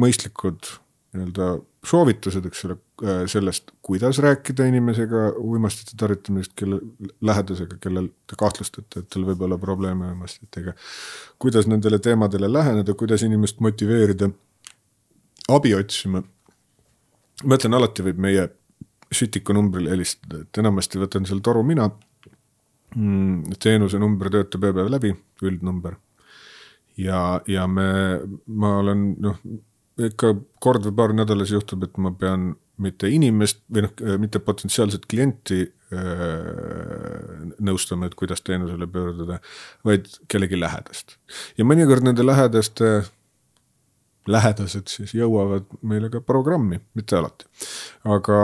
mõistlikud nii-öelda soovitused, eks ole, äh, sellest, kuidas rääkida inimesega uimastite tarvitamisest, kelle lähedasega, kellel te kahtlustate, et tal võib olla probleeme uimastitega. kuidas nendele teemadele läheneda, kuidas inimest motiveerida abi otsima. ma ütlen, alati võib meie sütiku numbrile helistada, et enamasti võtan seal toru mina. Teenuse number töötab ööpäev läbi, üldnumber. ja, ja me, ma olen noh ikka kord või paar nädalas juhtub, et ma pean mitte inimest või noh, mitte potentsiaalset klienti nõustama, et kuidas teenusele pöörduda, vaid kellegi lähedast. ja mõnikord nende lähedaste, lähedased siis jõuavad meile ka programmi, mitte alati. aga,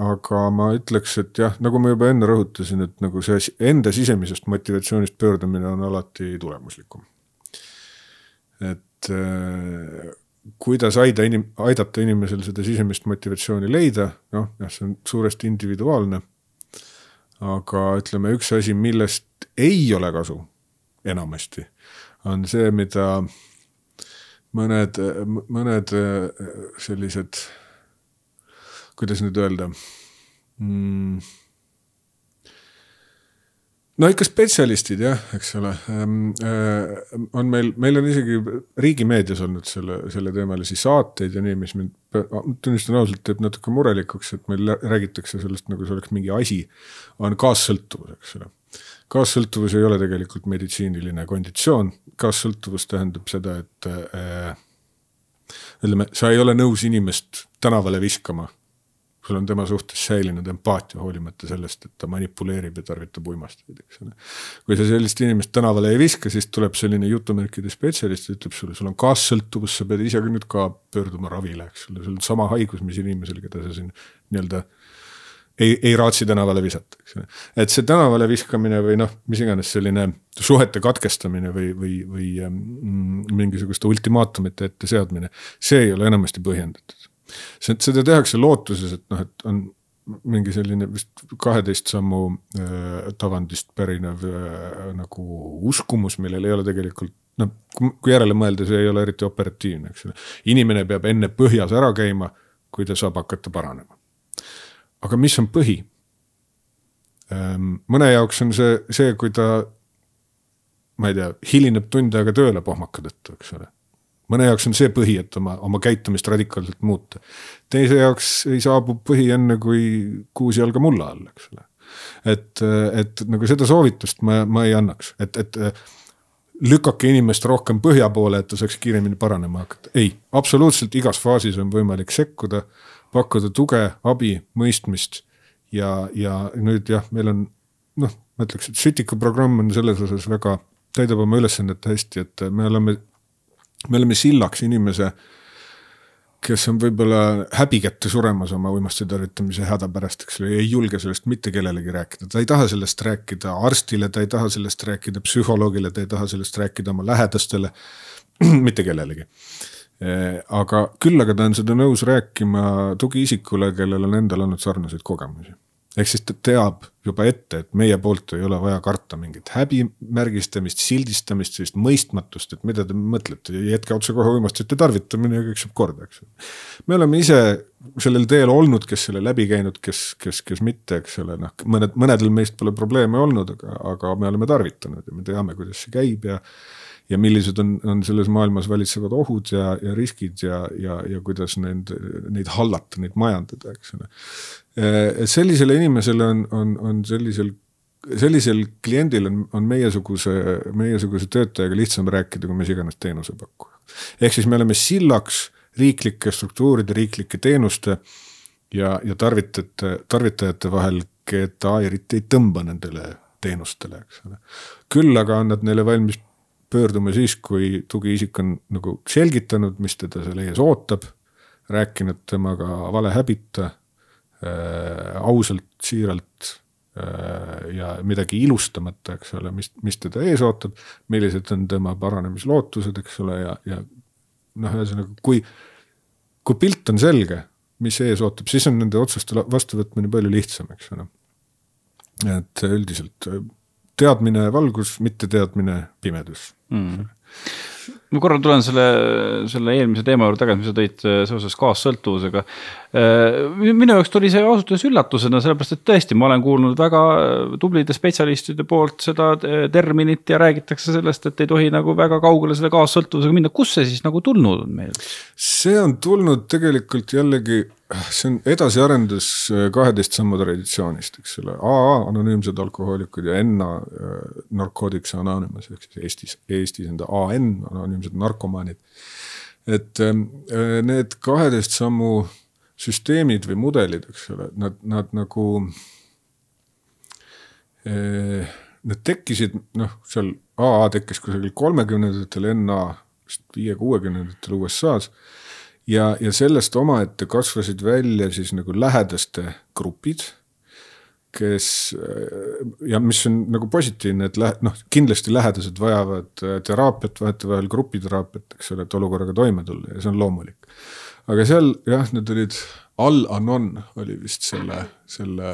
aga ma ütleks, et jah, nagu ma juba enne rõhutasin, et nagu see enda sisemisest motivatsioonist pöördumine on alati tulemuslikum. et äh, kuidas aida inim-, aidata inimesel seda sisemist motivatsiooni leida, noh, jah, see on suuresti individuaalne. aga ütleme, üks asi, millest ei ole kasu enamasti, on see, mida mõned, mõned sellised, kuidas nüüd öelda mm,, no ikka spetsialistid jah, eks ole, ehm, äh, on meil, meil on isegi riigimeedias olnud selle, selleteemalisi saateid ja nii, mis mind, tunnistan ausalt, teeb natuke murelikuks, et meil räägitakse sellest, nagu see oleks mingi asi, on kaassõltuvus, eks ole. kaassõltuvus ei ole tegelikult meditsiiniline konditsioon, kaassõltuvus tähendab seda, et äh, ütleme, sa ei ole nõus inimest tänavale viskama sul on tema suhtes säilinud empaatia, hoolimata sellest, et ta manipuleerib ja tarvitab uimasteid, eks ole. kui sa sellist inimest tänavale ei viska, siis tuleb selline jutumärkide spetsialist ja ütleb sulle, sul on kaassõltuvus, sa pead ise ka nüüd ka pöörduma ravile, eks ole, sul on sama haigus, mis inimesel, keda sa siin nii-öelda ei, ei raatsi tänavale visata, eks ole. et see tänavale viskamine või noh, mis iganes selline suhete katkestamine või, või, või mm, mingisuguste ultimaatumite ette seadmine, see ei ole enamasti põhjendatud see, seda tehakse lootuses, et noh, et on mingi selline vist kaheteist sammu äh, tavandist pärinev äh, nagu uskumus, millel ei ole tegelikult noh, kui järele mõelda, see ei ole eriti operatiivne, eks ole. inimene peab enne põhjas ära käima, kui ta saab hakata paranema. aga mis on põhi? Ähm, mõne jaoks on see, see, kui ta ma ei tea, hilineb tund aega tööle pohmaka tõttu, eks ole mõne jaoks on see põhi, et oma, oma käitumist radikaalselt muuta. teise jaoks ei saabu põhi enne, kui kuus jalga mulla all, eks ole. et, et nagu seda soovitust ma, ma ei annaks, et, et lükake inimest rohkem põhja poole, et ta saaks kiiremini paranema hakata. ei, absoluutselt igas faasis on võimalik sekkuda, pakkuda tuge, abi, mõistmist ja, ja nüüd jah, meil on noh, ma ütleks, et Sütiku programm on selles osas väga, täidab oma ülesannet hästi, et me oleme me oleme sillaks inimese, kes on võib-olla häbikätte suremas oma uimaste tarvitamise häda pärast, eks ole, ei julge sellest mitte kellelegi rääkida, ta ei taha sellest rääkida arstile, ta ei taha sellest rääkida psühholoogile, ta ei taha sellest rääkida oma lähedastele, mitte kellelegi. Aga küll aga ta on seda nõus rääkima tugiisikule, kellel on endal olnud sarnaseid kogemusi ehk siis ta teab juba ette, et meie poolt ei ole vaja karta mingit häbimärgistamist, sildistamist, sellist mõistmatust, et mida te mõtlete, jätke otsekohe uimastite tarvitamine ja kõik saab korda, eks. me oleme ise sellel teel olnud, kes selle läbi käinud, kes, kes, kes mitte, eks ole, noh, mõned, mõnedel meist pole probleeme olnud, aga, aga me oleme tarvitanud ja me teame, kuidas see käib ja ja millised on, on selles maailmas valitsevad ohud ja, ja riskid ja, ja, ja kuidas neid, neid hallata, neid majandada, eks ole. Eh, sellisele inimesele on, on, on sellisel, sellisel kliendil on, on meiesuguse, meiesuguse töötajaga lihtsam rääkida kui mis iganes teenusepakkuja. ehk siis me oleme sillaks riiklike struktuuride, riiklike teenuste ja, ja tarvitajate, tarvitajate vahel, keda eriti ei tõmba nendele teenustele, eks ole. küll aga on nad neile valmis pöörduma siis, kui tugiisik on nagu selgitanud, mis teda seal ees ootab, rääkinud temaga valehäbita äh,, ausalt, siiralt äh, ja midagi ilustamata, eks ole, mis, mis teda ees ootab, millised on tema paránemislootused, eks ole, ja, ja noh, ühesõnaga, kui, kui pilt on selge, mis ees ootab, siis on nende otsuste vastuvõtmine palju lihtsam, eks ole. et üldiselt teadmine valgus, mitteteadmine pimedus mm ma korra tulen selle, selle eelmise teema juurde tagasi, mis sa tõid äh, seoses kaassõltuvusega. Äh, minu jaoks tuli see ausalt öeldes üllatusena, sellepärast et tõesti, ma olen kuulnud väga äh, tublide spetsialistide poolt seda terminit ja räägitakse sellest, et ei tohi nagu väga kaugele selle kaassõltuvusega minna, kust see siis nagu tulnud on meil? see on tulnud tegelikult jällegi, see on edasiarendus kaheteist sammu traditsioonist, eks ole, AA anonüümsed alkohoolikud ja NA Narcotics Anonymous ehk siis Eestis, Eestis on ta AN anonüümsed narkomaanid. et ähm, äh, need kaheteist sammu süsteemid või mudelid, eks ole, nad, nad nagu äh,. Need tekkisid, noh, seal AA tekkis kusagil kolmekümnendatel, NA vist viie-kuuekümnendatel USA-s ja, ja sellest omaette kasvasid välja siis nagu lähedaste grupid kes ja mis on nagu positiivne, et lähe-, noh, kindlasti lähedased vajavad äh, teraapiat, vahetevahel grupiteraapiat, eks ole, et olukorraga toime tulla ja see on loomulik. aga seal jah, need olid, Al-Anon oli vist selle, selle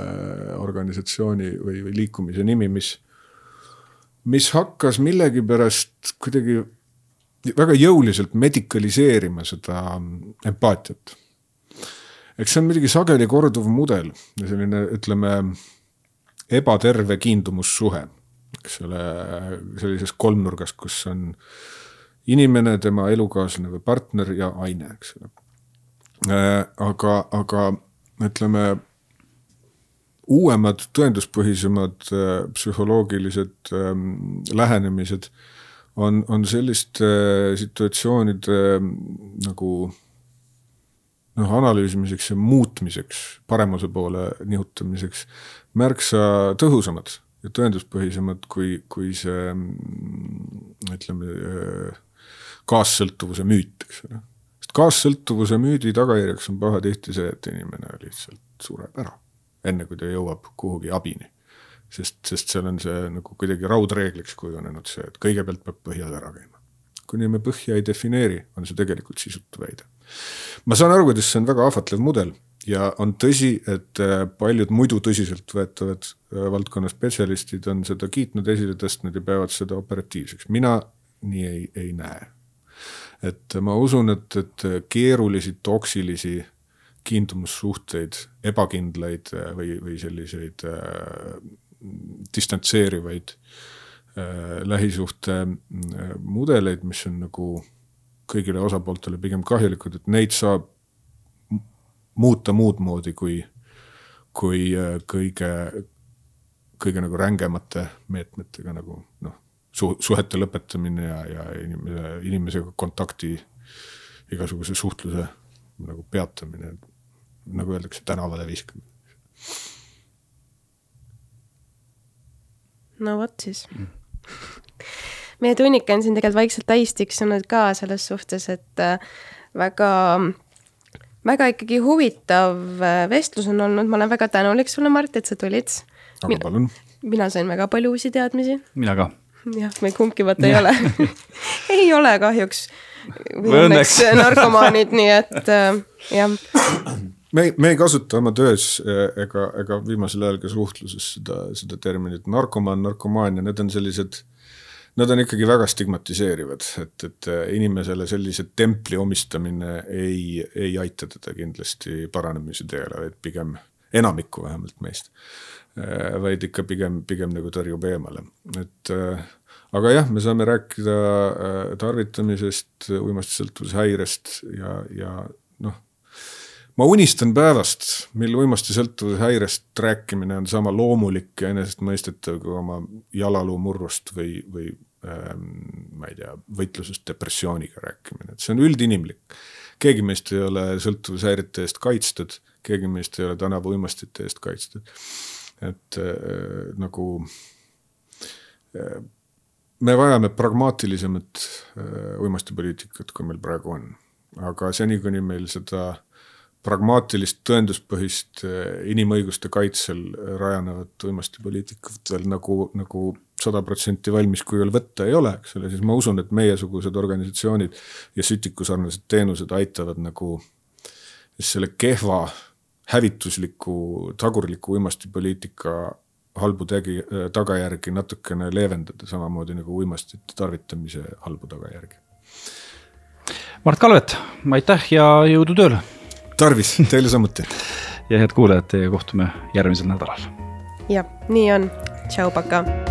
organisatsiooni või, või liikumise nimi, mis, mis hakkas millegipärast kuidagi väga jõuliselt medikaliseerima seda empaatiat eks see on muidugi sageli korduv mudel ja selline, ütleme, ebaterve kiindumussuhe, eks ole, sellises kolmnurgas, kus on inimene, tema elukaaslane või partner ja aine, eks ole. Äh, aga, aga ütleme, uuemad tõenduspõhisemad äh, psühholoogilised ähm, lähenemised on, on selliste situatsioonide nagu noh, analüüsimiseks ja muutmiseks, paremuse poole nihutamiseks märksa tõhusamad ja tõenduspõhisemad kui, kui see ütleme, kaassõltuvuse müüt, eks ole. sest kaassõltuvuse müüdi tagajärjeks on pahatihti see, et inimene lihtsalt sureb ära, enne kui ta jõuab kuhugi abini. Sest, sest seal on see nagu kuidagi raudreegliks kujunenud see, et kõigepealt peab põhjas ära käima. kuni me põhja ei defineeri, on see tegelikult sisutu väide. ma saan aru, kuidas see on väga ahvatlev mudel ja on tõsi, et äh, paljud muidu tõsiseltvõetavad äh, valdkonna spetsialistid on seda kiitnud, esile tõstnud ja peavad seda operatiivseks, mina nii ei, ei näe. et ma usun, et, et keerulisi toksilisi kiindumussuhteid, ebakindlaid äh, või, või selliseid äh, distantseerivaid äh, lähisuhte äh, mis on nagu kõigile osapooltele pigem kahjulikud, et neid saab muuta muud moodi kui, kui äh, kõige, kõige nagu rängemate meetmetega nagu noh, su-, suhete lõpetamine ja, ja inimese, inimesega kontakti igasuguse suhtluse nagu peatamine, nagu öeldakse, tänavale viskamine. No vot siis meie tunnika on siin tegelikult vaikselt täis tiksunud ka selles suhtes, et äh, väga väga ikkagi huvitav äh, vestlus on olnud, ma olen väga tänulik sulle, Mart, et sa tulid. aga palun. mina sain väga palju uusi teadmisi. mina ka. jah, me kumbki vaata ei ole ei ole kahjuks. või õnneks narkomaanid, nii et äh, jah. me me ei kasuta oma töös äh, ega, ega viimasel ajal ka suhtluses seda, seda terminit narkomaan, narkomaania, need on sellised nad on ikkagi väga stigmatiseerivad, et, et äh, inimesele sellise templi omistamine ei, ei aita teda kindlasti paranemise teele, vaid pigem enamikku vähemalt meist. Äh, vaid ikka pigem, pigem nagu tõrjub eemale, et aga jah, me saame rääkida tarvitamisest, uimastisõltuvuse häirest ja, ja noh, ma unistan päevast, mil uimastisõltuvuse häirest rääkimine on sama loomulik ja enesestmõistetav kui oma jalaluu murrust või, või Ähm, ma ei tea, võitlusest depressiooniga rääkimine, et see on üldinimlik. keegi meist ei ole sõltuvushäirete eest kaitstud, keegi meist ei ole tänavuuimastite eest kaitstud. et äh, nagu äh, me vajame pragmaatilisemat äh, uimastipoliitikat, kui meil praegu on. aga seni, kuni meil seda pragmaatilist tõenduspõhist äh, inimõiguste kaitsel rajanevat uimastipoliitikat veel nagu, nagu sada protsenti valmis kujul võtta ei ole, eks ole, siis ma usun, et meiesugused organisatsioonid ja sütikusarnased teenused aitavad nagu selle kehva, hävitusliku, tagurliku uimastipoliitika halbu tegi, tagajärgi natukene leevendada, samamoodi nagu uimastite tarvitamise halbu tagajärgi. Mart Kalvet, aitäh ja jõudu tööle! Tarvis, teile samuti! ja head kuulajad, teiega kohtume järgmisel nädalal. jah, nii on, tšau, pakaa!